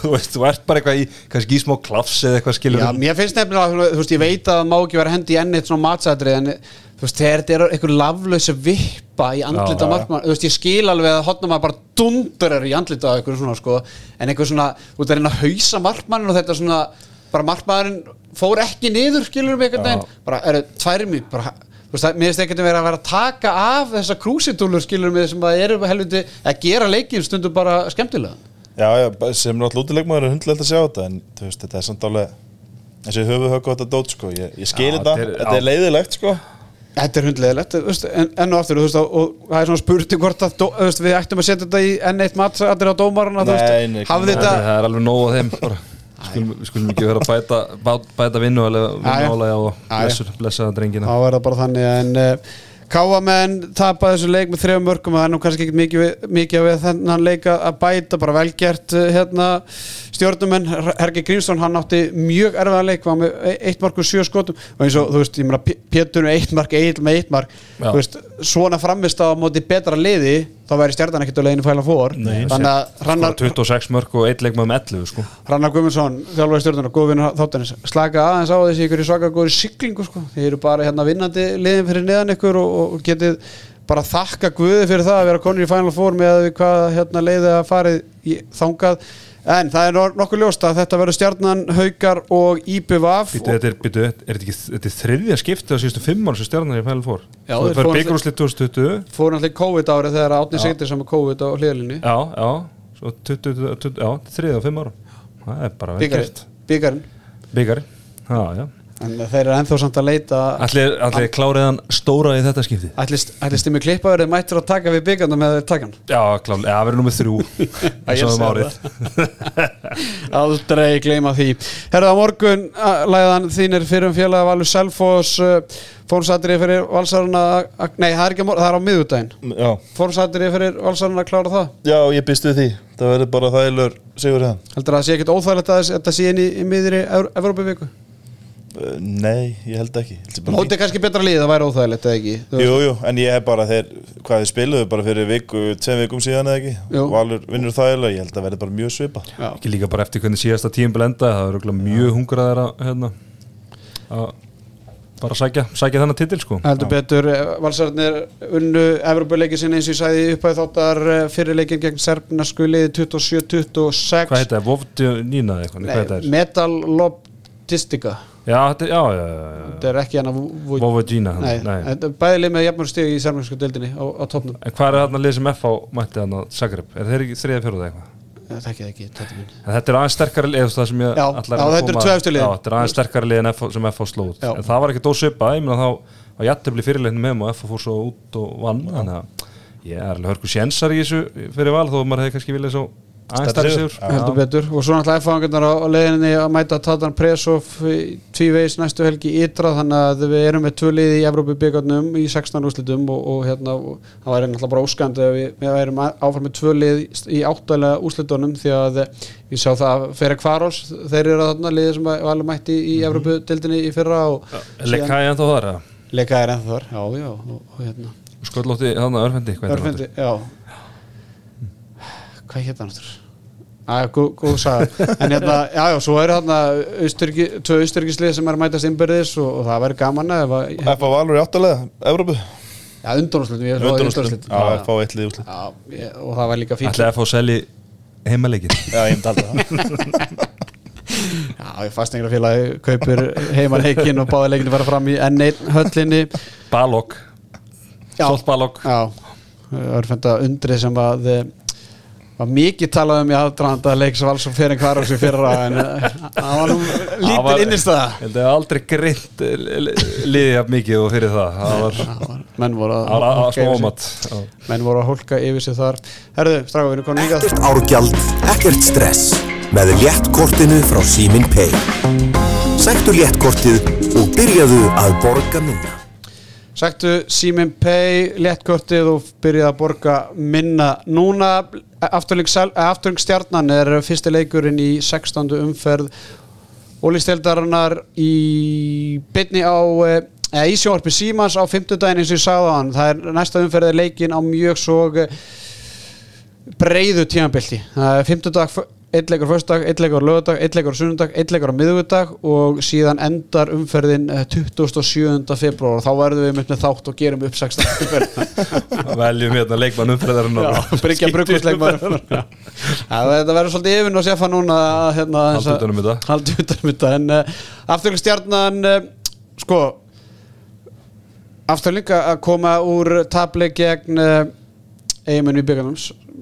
þú veist, þú ert bara eitthvað í kannski í smá klafs eða eitthvað skilur Já, mér finnst nefnilega, þú veist, ég veit að það má ekki vera hendi í enn eitt svona matsætri en þú veist, þegar þetta er einhver laflösa vippa í andlita markmann þú veist, ég skil alveg að hotna maður bara dundur í andlita einhverjum svona, sko. En einhver svona, þú veist, að reyna að hausa markmannin og þetta svona, bara markmannin fór ekki niður, skilur við einhvern veginn. Bara, er það tværi mjög, bara þú veist, það- mér finnst ekkert að vera að vera að taka af þessa krúsitúlur, skilur við, sem að eru helviti að gera leikin stundum bara skemmtilega Já, já, sem náttúrulega útilegmaður er hundilegt að sjá þetta en þú veist, þetta er samt alveg eins og höfuð högg á þetta dót sko. Ég, ég skil Já, þetta, þetta er- er leiðilegt sko Þetta er hundlegilegt, en, enn og aftur þú veist, og, það er svona spurning hvort að veist, við ættum að setja þetta í enn eitt matsatir á dómarana þú veist, hafði þetta það er alveg nóg á þeim bara. skulum, við skulum ekki vera að bæta, bæta, vinnu alveg já. vinnuálega og blessur, blessaða drengina þá er það bara þannig en uh, Káamenn tapaði þessu leik með þrejum mörgum og það er nú kannski ekki mikið, mikið við þennan leik að bæta bara velgert uh, hérna. Stjórnumenn, Hergi Grímsson hann átti mjög erfiðan leik var með e- eitt mark og sjö skotum. Og eins og þú veist, ég meina Pétur með eitt mark, Egil með eitt mark. Veist, svona framist á móti betra liði þá væri stjarnan ekkert á leiðinu fæla fór Nei, þannig að Hrannar, Skora 26 mörg og eitt leik með um 11 sko. Hrannar Guðmundsson, þjálfur stjórnunar, góðvinur þáttanis, slaka aðeins á þessi ykkur í svaka góður siglingu sko. þið eru bara hérna vinnandi liðin fyrir neðan ykkur og, og getið bara þakka Guði fyrir það að vera konur í Final Four með að við hvað hérna leiði að farið í þangað en það er nok- nokkuð ljóst að þetta verður stjarnan, haukar og Býtu, þetta er, er þetta er þriðja skiptið á síðustu fimm ára sem Four. Já, Svo þeir það fóru var byggarúslið 2020 fór náttúrulega COVID árið þegar Átni Sigtir sem er COVID á hliðlinni Já, já, svo 20, 20, já, þriðja á fimm ára Það er bara vel byggarinn, gert. Byggarinn. Byggari, já, já en þeir eru ennþá samt að leita Allir, allir kláriðan stóra í þetta skiptið? Ætli stimmi klippaverið mættur að taka við byggarna með þeir takan Já, já, við erum nummið þrjú um árið. Aldrei gleyma því. Herða morgun læðan þínir fyrir um félaga Valur Selfoss fórsatri fyrir valsaruna nei, það er morgun, það er á miðvudaginn Já, fórsatri fyrir valsaruna að klára það? Já ég býst við því. Það verður bara þægilegur sigur hérna heldur að það sé ekkert óþægilegt að þetta sé inn í, í miðri Evrópavíku Nei, ég held ekki. Mótið kannski betra lið, það væri óþægilegt eða ekki? Þú Jú, en ég hef bara þeir, hvað þið spiluðu bara fyrir viku, tveim vikum síðan eða ekki? Jú. Valur vinnur þægilega, ég held að verði bara mjög svipa Já. Ekki líka bara eftir hvernig síðasta tíum enda Það er örugglega mjög hungraðir að hérna, að bara sækja, sækja þennan titil sko. Heldur betur, eh, valsararnir unnu Evrópuleikin sinni eins og ég sagði upp að þáttar fyrirleikin gegn Serbnasku liði 27-26 Hvað heita það? Það? Metal Lobtistica Já, þetta já, já, já, er ekki hann að Vovogina Nei, Nei. þetta er bæði lið með jafnmörg stig í sérmjörsku deildinni á, á topnum En hvað er þarna lið sem FH mætti þarna? Zagreb? Er þeir ekki þriðja fjóruða eitthvað? Það ekki ekki, þetta minn En þetta er aðeins sterkari lið að þetta er aðeins sterkari lið en FH, sem FH sló út. Já. En það var ekki dósvipa, ég meina þá var jættibli fyrirleiknum með og FH fór svo út og vann. Þannig að ég er alveg hörku sjensar í þessu fyrir val þó maður hefði kannski viljað svo sigur. heldur betur. Og svo náttúrulega F-fangarnar á, leiðinni að mæta Tatan Presov tvívegis næstu helgi ytra þannig að við erum með tvö lið í Evrópu byggarnum í 16 úrslitum og, og hérna og það væri náttúrulega bara óskandi að við, við erum áfram með tvö lið í áttalega úrslitunum því að við sjá það að fyrir Kvaros þeir eru þarna liðið sem var alveg mætti í Evrópu dildinni í fyrra og Lekka ég ennþá þar er ennþá þar já, já, og, hérna. Sköllótti þarna örfendi Örfendi, já Hvað hétt hann aftur? Æ, góð, góð saga En hérna, já, já, svo eru þarna austurki, tvö austurkislið sem er að mætast innbyrðis og, og það verður gaman ef að F.A. Valur í áttalega, Evrópu Já, undurnúrslutum, ég er svo Undanúrslit. undurnúrslutum Já, F.A. eitt lið úrslit Já, ég- og það var líka fínt Ætlaði að fá selji heimaleikin Já, ég myndi alltaf það Já, ég fastningrafélagi kaupir heimaleikin og báða leikin fara fram í N1 höllinni Balog Já. Solt Balog Já, örfenda undri sem að eh, var mikið talað um í aðdraðanda leiks vals og fyrir hvar á sig fyrra en eh, það var nú lítil innistæða. Ég held að ég aldrei greint liðið jafn mikið og fyrir það. Það var var- menn voru að, að smómat menn voru að hólka yfir sig þar. Herðu, erum komin hingað. Ekkert árgjald, ekkert stress. Með léttkortinu frá Símin Pay. Sæktu léttkortið og byrjaðu að borga minna. Sæktu Simin Pay léttkortið og byrjaði að borga minna núna afturling, afturling stjarnan er fyrsti leikurinn í 16. umferð Ólistældarinnar í bytni á eh, eða í sjónvarpi Símans á 50 daginn eins og ég sagði á hann það er næsta umferð er leikin á mjög svo það er 50 dag, einn leikur föstudag, einn leikur lögadag, einn leikur á sunnundag, einn leikur á miðugudag og síðan endar umferðin eh, 27. februar og þá verðum við með þátt og gerum upp 16. umferðin Veljum hérna leikmann umfriðarinn Bryggja brugglisleikmar Þetta verður svolítið yfirn og sefa núna hérna, aðeins Halda að- utan um þetta. Halda utan um þetta En uh, afturlega stjarnan uh, Sko Afturlega að koma úr tabli gegn uh, eiginmennu í byggarnum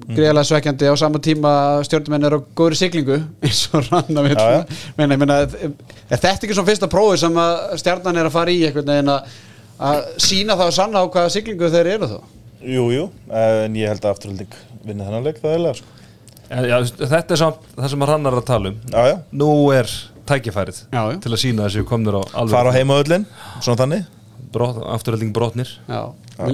greiðlega svekkjandi. Á sama tíma að stjórnumenn er á góðri siglingu eins og já. meina, meina, er þetta ekki svona fyrsta prófi sem að stjarnan er að fara í einhvern veginn að, að sína það og sanna á hvaða siglingu þeir eru þá? Jú, jú, en ég held að afturhalding vinna þennan leik það er sko. Já, þetta er samt það sem hann er að tala um. Já, já, Nú er tækifærið Já, já. til að sína þessi komnir á alveg fara á heimaöllin, svona þannig. Brot, afturhalding brotnir. Já,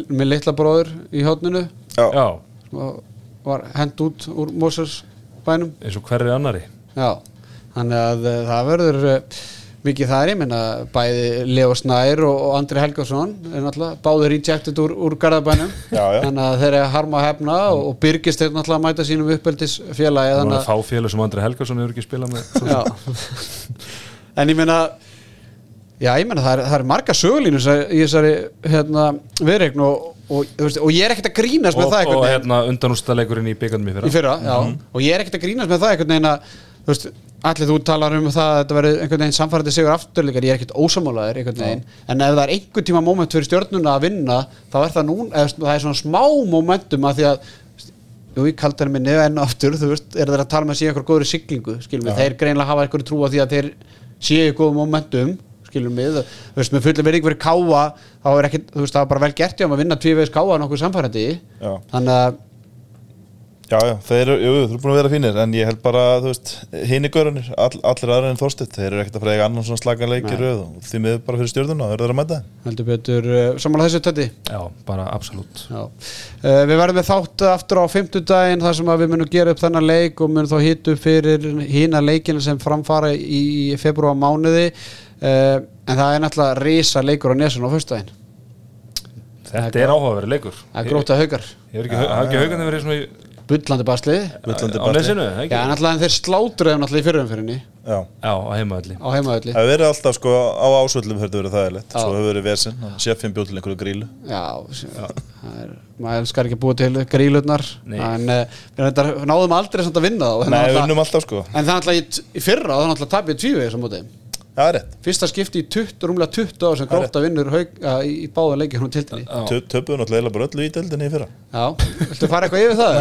með, litla bróður í Já, Já, og var hend út úr Mosers bænum. Eins og hverri annari Já, þannig að uh, það verður uh, mikið þar, ég meina bæði Leo Snær og, Andri Helgason er náttúrulega báður rejected úr, úr Garðabænum. Þannig að þeir eru að harma að hefna og, og byrgist þeir náttúrulega að mæta sínum uppeldisfélagi þannig er fá félag sem Andri Helgason hefur ekki spilað með. Já. En ég meina Já, ég meina það það er marga sögulínur í þessari hérna, viðreikn og, og, og ég er ekkert að grínast með og, það og hérna undanústaleikurinn í byggandum í fyrra í fyrra, já, og ég er ekkert að grínast með það einhvern veginn að, þú veist, allir þú talar um það að þetta verður einhvern veginn samfærandi sigur afturleikar, ég er ekkert ósamálaður einhvern veginn, en ef það er einhvern tíma moment fyrir stjórnuna að vinna, þá er það nún eða það er svona smá momentum að því að jú, ég kaldar minni enn og aftur, þú veist, er þeir að tala með að sé eitthvað góðri siglingu, skilum við, þeir greinlega hafa eitthvað trú á því að þeir séu góð momentum skilum við, þú veist, með fulla verið fyrir káa, þá er ekki, þú veist, það var bara vel gert hjá þeim að vinna tvívegis káa nokkuð samfærandi Já. þannig að já, já, þeir eru, jú, þeir eru búin að vera fínir En ég held bara, þú veist, hini görunir all, Allir aðra en Þorstedt, þeir eru ekkert að frega annan svona slagan leik í Nei. röð og Því miður bara fyrir stjórnuna, þeir eru að mæta heldur betur uh, samanlega þessu tötti Já, bara absolutt Já. Uh, við verðum með þátt aftur á fimmtudaginn þar sem að við munum gera upp þennan leik og munum þá hitta upp fyrir hína leikina sem framfara í februar mánuði uh, en það er náttúrulega risa leikur á nesun á föstudaginn. Þetta er áhugaverið leikur. það er gróta haugar, Ég er ekki, hafa ekki haugandi verið svona í- bullandi basli. Bullandi á nesinu, Já, ekki? náttúrulega en þeir slátruðu náttúrulega í fyrirumfyrinni Já, Já, á heimaðalli á heimaðalli það hefur verið alltaf sko á ásvöldum hefur þetta verið þægilegt. Já. Svo hefur verið vesinn, sjefinn bjóð til einhverju grílu. Já, það er, maður elskar ekki búa til grílurnar. Nei. en við reyndar, náðum aldrei samt að vinna þá. Alltaf sko. En það er náttúrulega í, í fyrra, það er náttúrulega tapið Já, það er rétt. Fyrsta skipti í 20, rúmlega 20 ár sem gróta vinnur haug, að, í, í báða leikir hún tildinni Töpuðu náttúrulega bara öllu í deildinni í fyrra. Já, viltu fara eitthvað yfir það?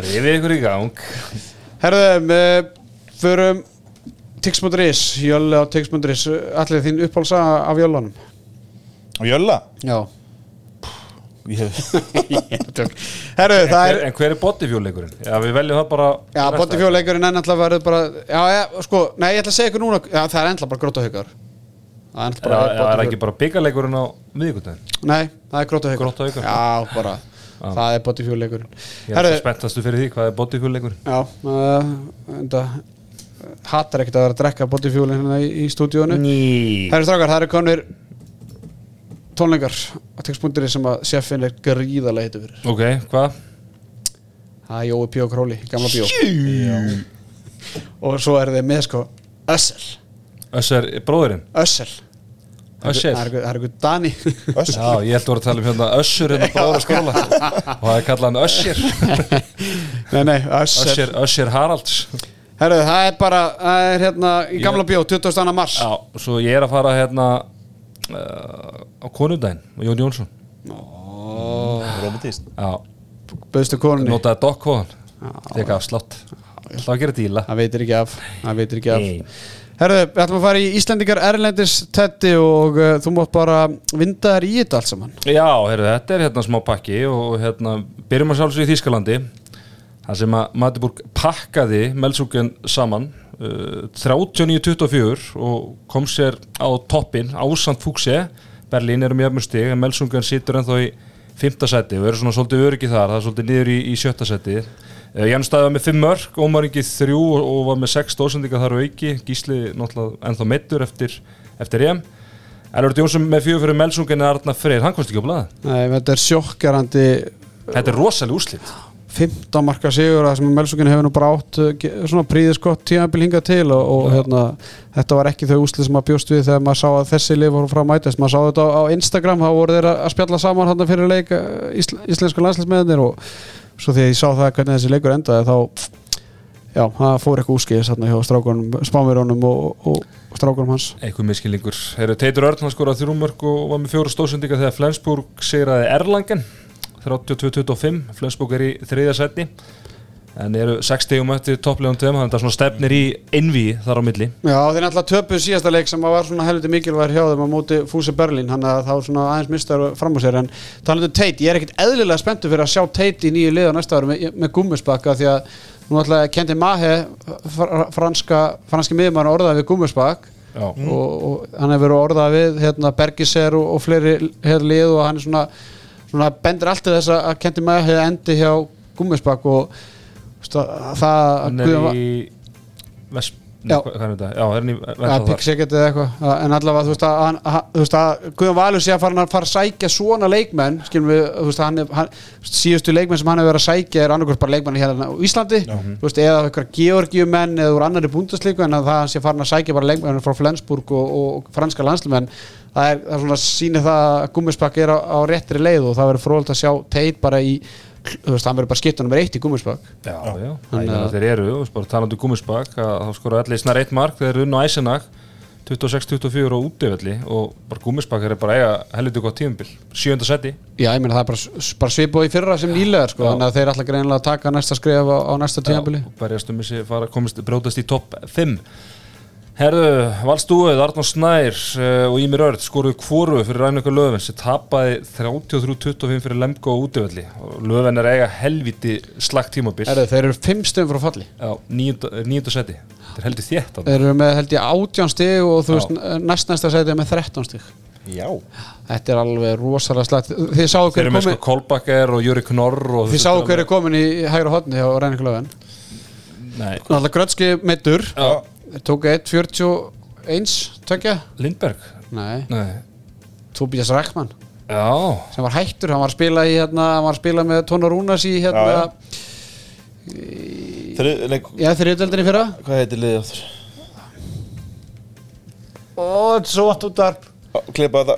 Er yfir ykkur í gang. Herðum, uh, förum Tix.is, Jölle á Tix.is Allir þín uppálsa af Jöllanum Og Jölla? Já En það hver, er en hver er bodyfjólleikurinn? Já, við veljum það bara Já, botifjóleikurinn er náttúrulega verður bara Já, já, sko, nei, ég ætla að segja ykkur núna Já, það er ennlega bara gróta haugar Það er Já, bara já, er ekki bara byggarleikurinn á miðvikudaginn? Nei, það er gróta haugar Grótta haukar. Já, bara, það er botifjóleikurinn Ég er alltaf spenntastu fyrir því, hvað er bodyfjólleikurinn? Já, uh, enda hattar ekkert að vera að drekka botifjólin hérna í, í stúdíónu eru strákar, það eru konur tónleikar á textbúndiri sem að seffin er gríðarlega heitu fyrir. Ok, hvað? Það er Jói Píó Króli, gamla Píó og svo er þið með sko Össel, Össur, bróðurinn Össel. Össur Það er er einhver Dani. Össur Já, ég held að voru að tala um hérna Össur hérna bróður skóla. Og það er kallað hann Össur Nei, nei, Össel. Össur, Össur Haralds. Herru, það er bara, það er hérna í gamla Píó, 22. mars. Já, svo ég er að fara hérna uh, á konudaginn og Jón Jónsson. Romantíst Já, Böðstu konunni, notaði dokkóðan Þegar af slátt. Það að gera díla. Það veitir ekki af. Það veitir ekki af. Nei. Herru, við ætlum að fara í Íslendingar Erlendis Tetti og uh, þú mátt bara vinda þær í þetta allt saman. Já, heyrðu, þetta er hérna smá pakki og hérna, byrjum að sjálfsög í Þýskalandi þar sem að Matiburg pakkaði Melsúken saman 39-24 og kom sér á toppin ásand fúkse Berlín eru mjög mjög stig en Melsúken situr ennþá í fymta seti og eru svona svolítið öryggi þar, það er svolítið niður í, í sjötta seti uh, Ján staði var með 5 mörg, Ómar Ingi 3 og, og var með 6 stóðsendinga þar á auki. Gísli náttúrulega ennþá meittur eftir, eftir EM. Elvard Jónsson með fjögur fyrir Melsungen er Arna Freyr, hann komst ekki á blaða Nei, þetta er sjokkjarandi Þetta er rosalega úrslit 15 marka sigur það sem Melsugin hefur nú bara átt ge- svona príðis gott tímabil hingað til og, og hérna, þetta var ekki þau úslið sem maður bjóst við þegar maður sá að þessi lið voru frá að mætast. Maður sá þetta á, á Instagram, þá voru þeir að spjalla saman hann fyrir leik uh, ísl, íslensku landslismennir og svo þegar ég sá það hvernig þessi leikur endaði þá já, það fór eitthvað úskeiðis hérna hjá strákunum, spámirunum og, og, og strákunum hans. Eitthvað miskilningur Herru, Teitur Örn hann skoraði þrjúmörk og var með fjóra stóðsendinga þegar Flensburg sigraði Erlangen 32-25 Flensburg er í þriðja setni en eru 6 stegum eftir topplegum tveim þannig að það svona stefnir í innví þar á milli. Já, þeir náttúrulega töpuð síðasta leik sem var svona helviti mikilvægur hjá þeim á móti Fúsi Berlín hann að þá svona aðeins mistar fram á sér en talandu Teit, ég er ekkit eðlilega spenntu fyrir að sjá Teit í nýju lið á næsta ári með, með gummisbakka því að nú náttúrulega Kendi Mahe fr- franska, franski miðjumann orðaði við gummisbakk og, og hann hefur verið orðað við hérna, Bergiser og, og fleiri hér lið og hann er svona, svona bendur alltaf þess að Kendi Mahe endi hjá gummisbakk og það í Vesp Já. Já, að Pixegget eða eitthvað. Að- en allavega þú veist að, hann- hann- þú veist að Guðjón Valur sé að fara að fara að sækja svona leikmenn skilum við, þú veist að hann, hann síðustu leikmenn sem hann hefur verið að sækja er annarkvært bara leikmenn hérna á Íslandi þú veist eða eitthvað georgiumenn eða úr annari búndaslíku en að það hann sé farin að sækja bara leikmenn frá Flensburg og, og franska landslumenn það er, það er svona sýnir það að gummispakk er á, á réttri leið og það verður fróðult að sjá teit bara í þú veist, hann verður bara skipta nummer eitt í gummispakk Já, já, já. Þannig að- þeir eru, þú veist, bara talandi um gúmisbak að þá skora allir snar eitt mark þeir eru unn á Æsenag 26-24 á útivelli og bara gúmisbak er bara eiga helviti gott tímabil, sjönda seti. Já, ég meina það er bara, bara svipað í fyrra sem nýlegar sko, Já. þannig að þeir ætla greinlega að taka næsta skref á, á næsta tímabili. Og berjast um þessi fara komist, brótast í topp 5 Herðu, Valstúið, Arnón Snær uh, og Ímir Örd skoruðu kvoru fyrir Rænöka Löfven sem tapaði 33-25 fyrir Lemko á útivelli. Og Löfven er eiga helviti slagt tímabil Herru, þeir eru fimm stöðum frá falli. Já, níunda, níunda seti er heldur þétt. Þeir eru með held ég átján stig og þú veist næst næsta sæti er með 13 stig. Já. Þetta er alveg rosalega slætt Þið sáu Þeir hver eru er með sko komin Kolbakker og Júri Knorr og Þið sáu hver er komin í hægra hotni hjá Ræningul Löfven Nei, Grötski meittur Já. Tók 1.41 tökja Lindberg? Nei, Nei. Tobias Rækman Já, sem var hættur, hann var að spila í hérna, hann var að spila með Tónar Rúnas í hérna, Já, Þeir, leik, já, þriðdeldinni fyrra. Hvað heitir liðið áttur? Ó, þetta er svo vatn út þar Klippa þetta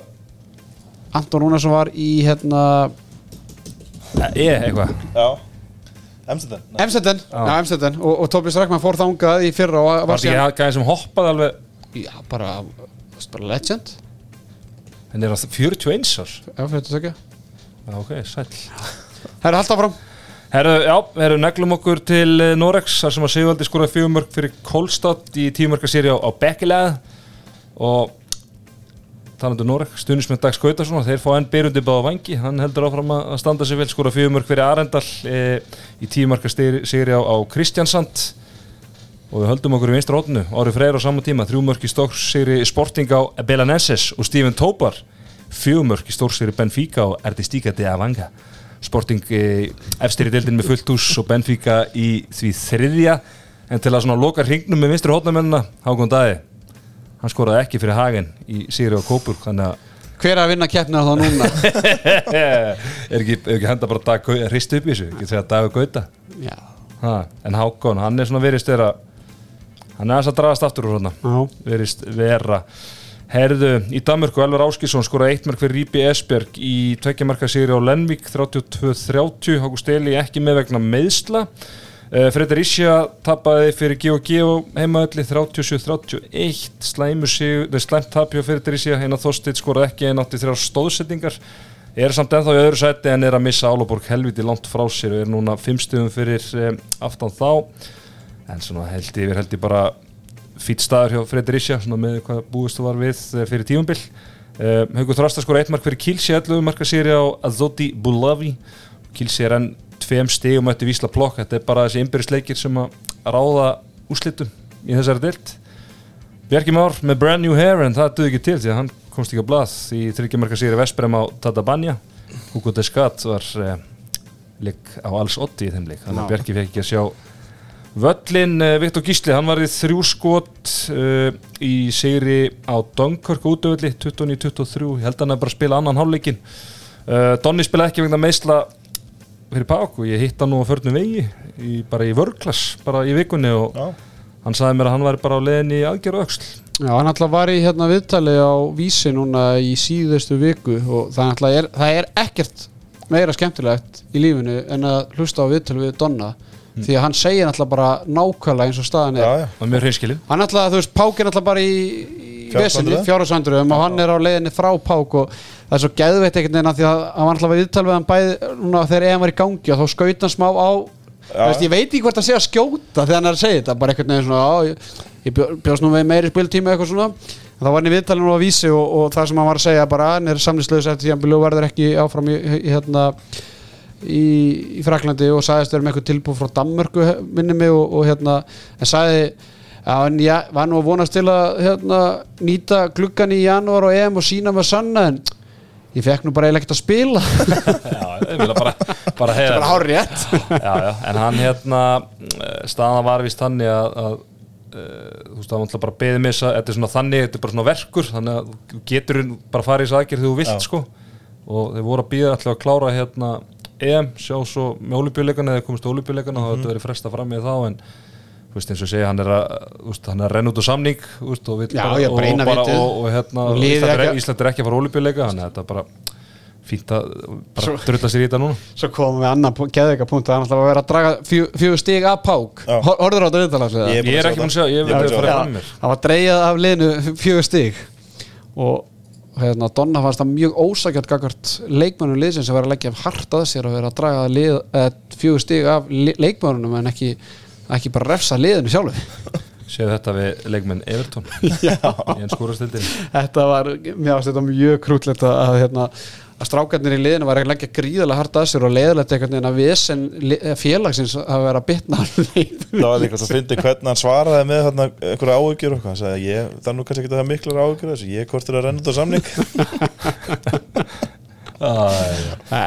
Anton Rúnarsson var í hérna ég eitthvað. Já Amsterdam. Nei. Emstetten, Já. Emstetten og, og Tobias Rækman fór þangað í fyrra og Var var ekki gæði sem hoppaði alveg já, bara, bara legend. Henni er á 41 árs já, fyrir þetta tökja Já, ok, sæll. Það er alltaf fram Herru, já, herru, neglum okkur til eh, Norex þar sem að Sigvaldi skoraði fjögumörk fyrir Kolstad í tíumörkasýri á, á Bekkilega og talandu Noreg, stunismenn Dags Gautarsson þeir fá enn byrjundi báða vangi hann heldur áfram að standa sig vel, skora fjögumörk fyrir Arendal e, í tíumörkasýri á, á Kristjansand og við höldum okkur í vinstra hóttinu árið freyr á sama tíma, þrjúmörk í stórsýri Sporting á Belenenses og Steven Tópar fjögumörk í stórsýri Benfica og Erdi Stíka de Avanga. Sporting e, efstir í deildin með fullt hús og Benfica í því þriðja. En til að svona loka hringnum með vinstri hótnamennina Hákon Dæði hann skoraði ekki fyrir Hagen í Sigri og Kópur þannig að Hver er að vinna keppnina þá núna? er ekki, er ekki henda bara dag hrist upp í þessu, ekki segja Dagur Gauta? Já, ha, en Hákon, hann er svona verist vera hann er aðeins að dragast aftur úr svona já, verist vera. Herðu, í Danmörku, Elvar Áskísson skoraði eitt mark fyrir Rípi Esberg í tveggjamarka sigri á Lenvík 32-30, Hákust Eli ekki með vegna meðsla Fredar Ísja tapaði fyrir G&G heimaölli 37-31 slæmu sig, nei, slæmt tap hjá Fredar Ísja eina þóstitt skoraði ekki einn átti þrjár stóðsettingar er samt ennþá í öðru sæti en er að missa Álaborg helviti langt frá sér og er núna fimm stöðum fyrir um, aftan þá. En svona held yfir held ég bara fýtt staður hjá Fredrik Isja með hvað búistu var við eh, fyrir tífumbil uh, Haugur Þrasta skor eitt mark fyrir Kilsi 11 marka séri á Azoti Bulavi Kilsi er enn tveim stegum eftir Vísla Plokk, þetta er bara þessi innbyrðisleikir sem að ráða úslitum í þessari deilt Bjarki Már með brand new hair en það duði ekki til því að hann komst ekki á blað í þryggjumarka séri Vesprem á Tatabanya Hugo Descat var uh, leik á alls 80 í þeim leik. Þannig að Bjarki fekk ekki að sjá Völlin, uh, Viktor Gísli, hann var í þrjú skot uh, í sigri á Dunkirk útöfulli 29-23, ég held að hann að bara spila annan hálfleikin uh, Donni spila ekki vegna meðsla fyrir Pák og ég hitt hann nú á förnum vegi í, bara í vörklass, bara í vikunni og Já, hann sagði mér að hann væri bara á leðin í aðgerð og öxl. Já, hann alltaf var í hérna viðtali á vísi núna í síðustu viku og það, alltaf er, það er ekkert meira skemmtilegt í lífinu en að hlusta á viðtali við Donna því að hann segir alltaf bara nákvæmlega eins og staðan er. Já, já, og mjög hreinskilin hann alltaf, þú veist, Pák er alltaf bara í, í vesinni, fjárhagsvandröðum og hann er á leiðinni frá Pák og það er svo geðveitt einhvern veginn að því að hann var alltaf að viðtal við hann bæði núna þegar EM var í gangi og þá skaut hann smá á veist, ég veit ekki hvort að segja skjóta þegar hann er að segja þetta, bara einhvern veginn svona á, ég, ég bjó- bjóst nú við meiri spiltíma eitthvað svona, þá var hann í viðtalinu á vísi og, og það sem hann var að segja bara hann er samlislaus eftir því að hann verður ekki áfram í, í, hérna í, í Fraklandi og sagðist vera með eitthvað tilbúð frá Danmörku minni mig og, og hérna en sagði Já, en ég var nú að vonast til að hérna, nýta gluggan í janúar og EM og sína með sanna en ég fekk nú bara eiginlega ekkert að spila. Já, ég vil bara, bara heyra. Bara hár rétt já, já, en hann hérna eh, staðan var vist þannig að, að uh, þú veist, það var náttúrulega bara beðið mig þetta er svona þannig, þetta er bara svona verkur þannig að þú getur bara farið í þess aðgerð þegar þú vilt Já. sko. Og þeir voru að býða alltaf að klára hérna EM, sjá svo með olubjuleikana eða komist olubjuleikana, mm -hmm. þá þetta verið fresta fram með þá en þú veist eins og segja, hann er að þú veist, hann er að renna út á samning þú veist, og, vill Já, bara, og, bara, og, og hérna Ísland er, ekki- Ísland er ekki að fara olubjuleika þannig að þetta er bara fínt að bara drulla sér í þetta núna svo komum við annan geðveika punkt að hann ætla að vera að draga fjö, fjögur stig af Pák Já. Hor- horfður á þetta það? Ég er ekki búin að sjá, ég veit Já, að það Já, fram mér það var dreigað af liðinu fjögur stig og hérna, Donna fannst það mjög ósakjöld gagvart leikmönnum liðsins sem var að leggja hart að sér og vera að draga lið, eh, fjögur stig af leikmönnum en ekki, ekki bara refsa liðinu sjálfu. Séu þetta við leikmenn Everton? Í en skúrastildin þetta var, mér finnst þetta mjög krútlegt að, að, hérna, að strákarnir í liðinu var að leggja gríðarlega hart að sér og leiðilegt einhvern veginn að vesen félagsins að vera að bitna. Það var líka svo fyndi hvernig hann svaraði með þarna einhverja áhyggjur og hann sagði ég, það er nú kannski ekki það miklar áhyggjur af þessu, ég hvort er að renna út á samning.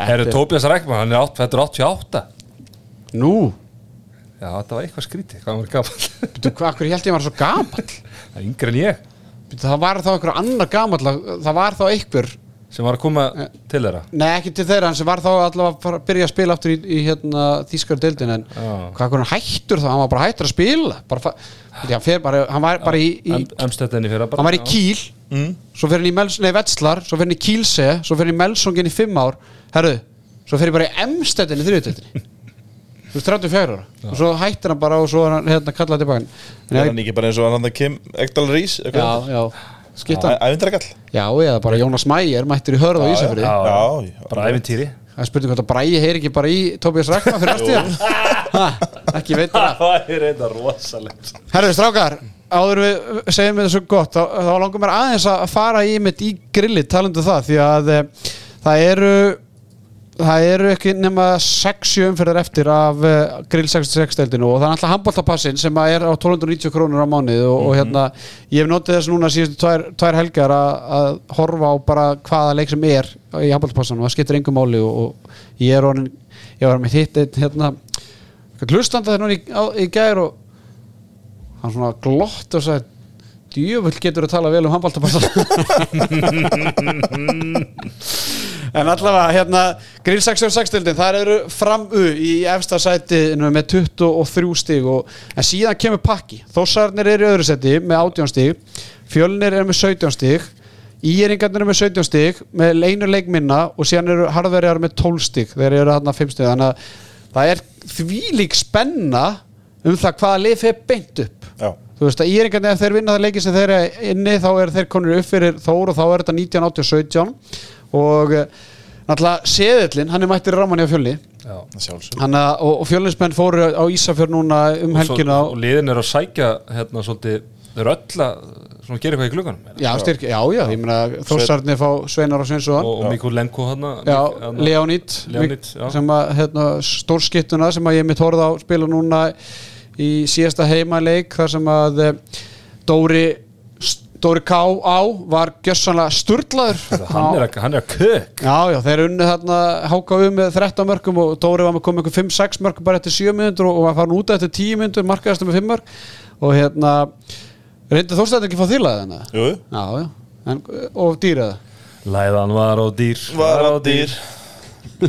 Herru Tóbias Rækman, hann er átt, þetta er 88 Nú, Já, þetta var eitthvað skrítið, hvað hann var gamall? Byrju, hvað, held ég var svo gamall? Það er yngri en ég. Það var þá einhver sem var að koma til þeirra? Nei, ekki til þeirra, en sem var þá allavega að að byrja að spila aftur í, í hérna, þýskar deildin en Já. hvað hvernig hættur þá, hann var bara hættur að spila. Bara, já, hann, fer bara, hann var bara í, í Amstettinni fyrir bara hann var í Kíl mm. svo fyrir hann í Mels, nei, Vetslar, svo fyrir hann í Kílse svo fyrir hann í Melsongin í fimm ár. Herru, svo fyrir hann bara í þú veist 34 ára. Og svo hættir hann bara og svo er hann hérna kallað tilbaka Er hann ekki bara eins og hann hann Kim Ekdal Rís já, já, skipt hann Ævindarakall já, eða bara Jónas Mæger mættir í hörð á Ísafriði Já, Já, já. bara ævintýri. Það er spurning hvort að Bræi heyri ekki bara í Tóbías Rækma fyrir aftíðan Ekki veit það. Það er eitthvað rosalegt. Herðu strákar, áður við segjum við þessu gott þá, þá langar mér aðeins að fara í mitt í grilli talandu það því að e, það eru það eru ekki nema 6-7 umferðar eftir af uh, grill 66 deildinu og það er alltaf handbóltapassin sem er á 1290 krónur á mánuð og, og hérna ég hef notið þess núna síðustu tvær, tvær helgar að, horfa á bara hvaða leik sem er í handbóltapassanum og það skiptir engum máli og, og ég er orðin ég var með hitt einn hérna hlustanda þegar núna í, í gær og hann svona glott og sagði djöfull getur að tala vel um handbóltapassan En allavega, hérna, Grill 66-dildin, þar eru framu í efsta sætinu með 23 stig og, en síðan kemur pakki. Þósarnir eru í öðru seti með 18 stig, fjölnir eru með 17 stig, íringarnir eru með 17 stig, með einu leik minna og síðan eru harðverjar með 12 stig, þeir eru hérna 5 stig, þannig að það er þvílík spenna um það hvaða lið fyrir beint upp. Já, Þú veist að íringarnir ef þeir vinna það leiki sem þeir eru inni þá er þeir konur upp fyrir Þór og þá er þetta 19, 18, 17 og eh, náttúrulega seðillin, hann er mættir í rámanni á fjölni hann að, og, og fjölinsmenn fóru á Ísafjörn núna um Og, helgina svo, og liðin er að sækja hérna svolítið Þau eru öll að svona, gera eitthvað í glugganum já, styrk, já, já, ég meina Þórsarnir fá Sveinar og Sveinsson. Og, og Mikko Lenko hérna já, hérna- Leonid, Leonid, já. sem að hérna, stórskittuna sem að ég mitt horfði á spila núna í síðasta heimaleik þar sem að eh, Dóri Dóri K. á var gjössanlega sturlaður. Hann er hann er að kök Já, já, þeir unni þarna HKU með 13 mörgum og Dóri var með komið einhver 5-6 mörgum bara eftir 7 minnundur og var farin út eftir 10 minnundur markaðastu með 5 mörg og hérna reyndi þórstæðin ekki að fá Já, já, en, og dýraði Læðan var á dýr. Var á dýr.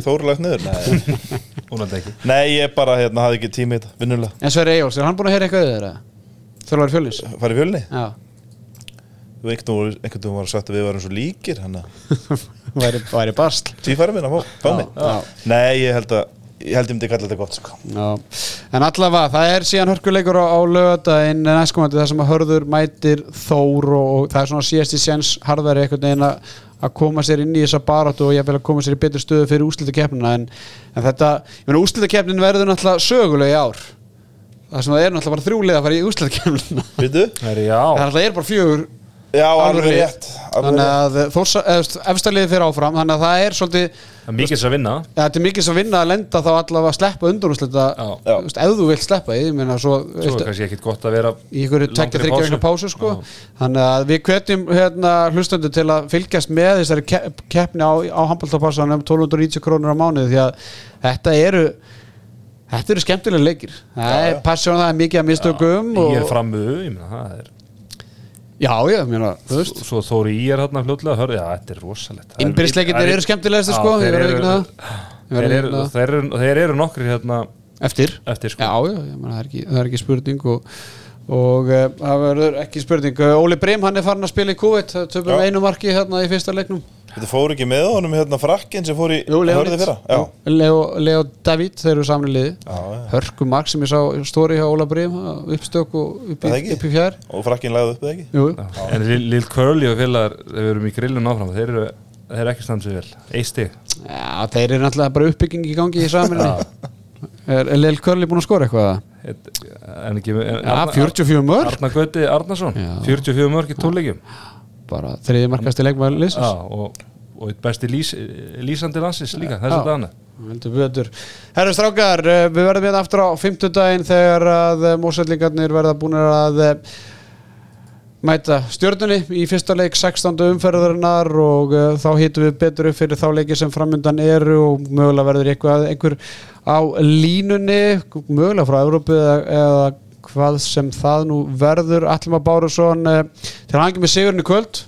Þór lagt niður. Nei, Nei, ég bara, hérna, hafði ekki tími í þetta, vinnulega. En Sverri Eyjóls, er hann búin að heyra eitthvað þeirra? Þjálfari fjölnis Farið í fjölni? Já, Þú voru- einhvern veginn var sagt að við varum svo líkir Þannig að væri, væri bast tífæri minn að fá, fá mig Já. Nei, ég held að Ég held ég myndi kalla þetta gott sko. Já, en allavega, það er síðan hörkuleikur á, á lögadaginn næstkomandi þar sem að hörður mætir Þór og, og það er svona síðasti séns harðari einhvern veginn að að koma sér inn í þessa baráttu og ég vil að koma sér í betur stöðu fyrir úslitakeppnina en, en þetta, ég meina úslitakeppnin verður náttúrulega söguleg í ár það sem það er náttúrulega bara þrjúlega að fara í úslitakeppnina Veitu? Það er náttúrulega er bara fjögur Já, alveg rétt þannig að þórsa, efstaliði fyrir áfram þannig að það er svolítið Það er mikið þess að vinna þetta er mikið sem að vinna að lenda þá allavega að sleppa undanúslita Já. Já. ef þú vilt sleppa því, ég meina svo, Svo er kannski ekkit gott að vera í ykkur tekja vegna pásu sko. þannig að við hvetjum hérna, hlustundu til að fylgjast með þessari ke keppni á, á handbóltapassan um 1290 krónur á mánuði því að þetta eru þetta eru skemmtilega leikir það Já, er já. passjón það er mikið að mistökum Í er og, framuðu, ég meina það er já, já, ég meina, þú veist. Svo Þóri í er hérna fljótlega hörði, já, þetta er rosalegt. Er- er- eru skemmtilegast sko, ég þeir eru- Ég Þeir að eru, nokkri hérna eftir? eftir sko. Já, já, ég það er ekki spurning og, og uh, það verður ekki spurning. Uh, Óli Brim, hann er farin að spila í það töfum Já. einu marki hérna í fyrsta leiknum. Þetta fór ekki með honum hérna frakkin sem fór í hörði fyrra. Leo, Leo David, þeir eru saman í liði. Já, já. Hörku mark sem ég sá stóri hjá Óla Brim uppstök og upp í, Það ekki? upp í fjær. Og frakkin lagði upp eða ekki? Jú, En Lil Lil Curly og félagar við erum í grillun áfram. Þeir eru, þeir eru ekki standsið vel. Eitt stig. Já, þeir eru náttúrulega bara uppbygging í gangi í saminni Er, er Lel Curly búin að skora eitthvað? En ekki Arna- 44 mörg Arna Gauti Arnason Já. 44 mörg í tónleikjum bara þriði markasti leikmaður Já, liðsins og, og besti lýs, lýsandi landsins líka þess Já. að dana. Herru strákar, eh, við verðum hérna aftur á fimmtudaginn þegar að mósællingarnir verða búin að eh, mæta stjörnunni í fyrsta leik 16. umferðarinnar og uh, þá hýtum við betur upp fyrir þá leiki sem framöndan eru og mögulega verður eitthvað, einhver á línunni, mögulega frá Európu eða, eða hvað sem það nú verður Allma Bárusson uh, til hangi með sigurinn í kvöld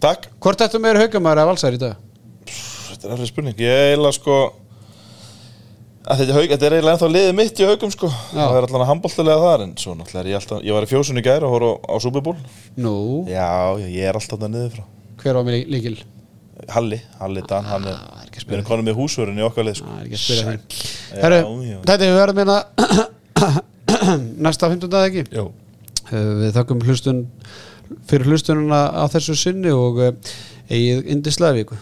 Takk Hvort þetta meður haugamæður að valsæri í dag? Þetta er alveg spurning Ég eiginlega sko að þetta, er þetta er eiginlega ennþá liðið mitt í haugum sko. Já. Það er alltaf handbóltilega þar En svo náttúrulega er ég alltaf Ég var í fjósunni gær og horf á, á Super Bowl. Nú, Já, ég er alltaf það niður frá. Hver á mér líkil? Halli, Halli Dan Hann er, er að við erum konum með húsvörun í okkar lið sko. Það er ekki að spyrja já. þetta við verðum hérna næsta 15 dag ekki? Jó, Uh, Við þakkum hlustun fyrir hlustununa á þessu sinni og uh, eigið indislega viku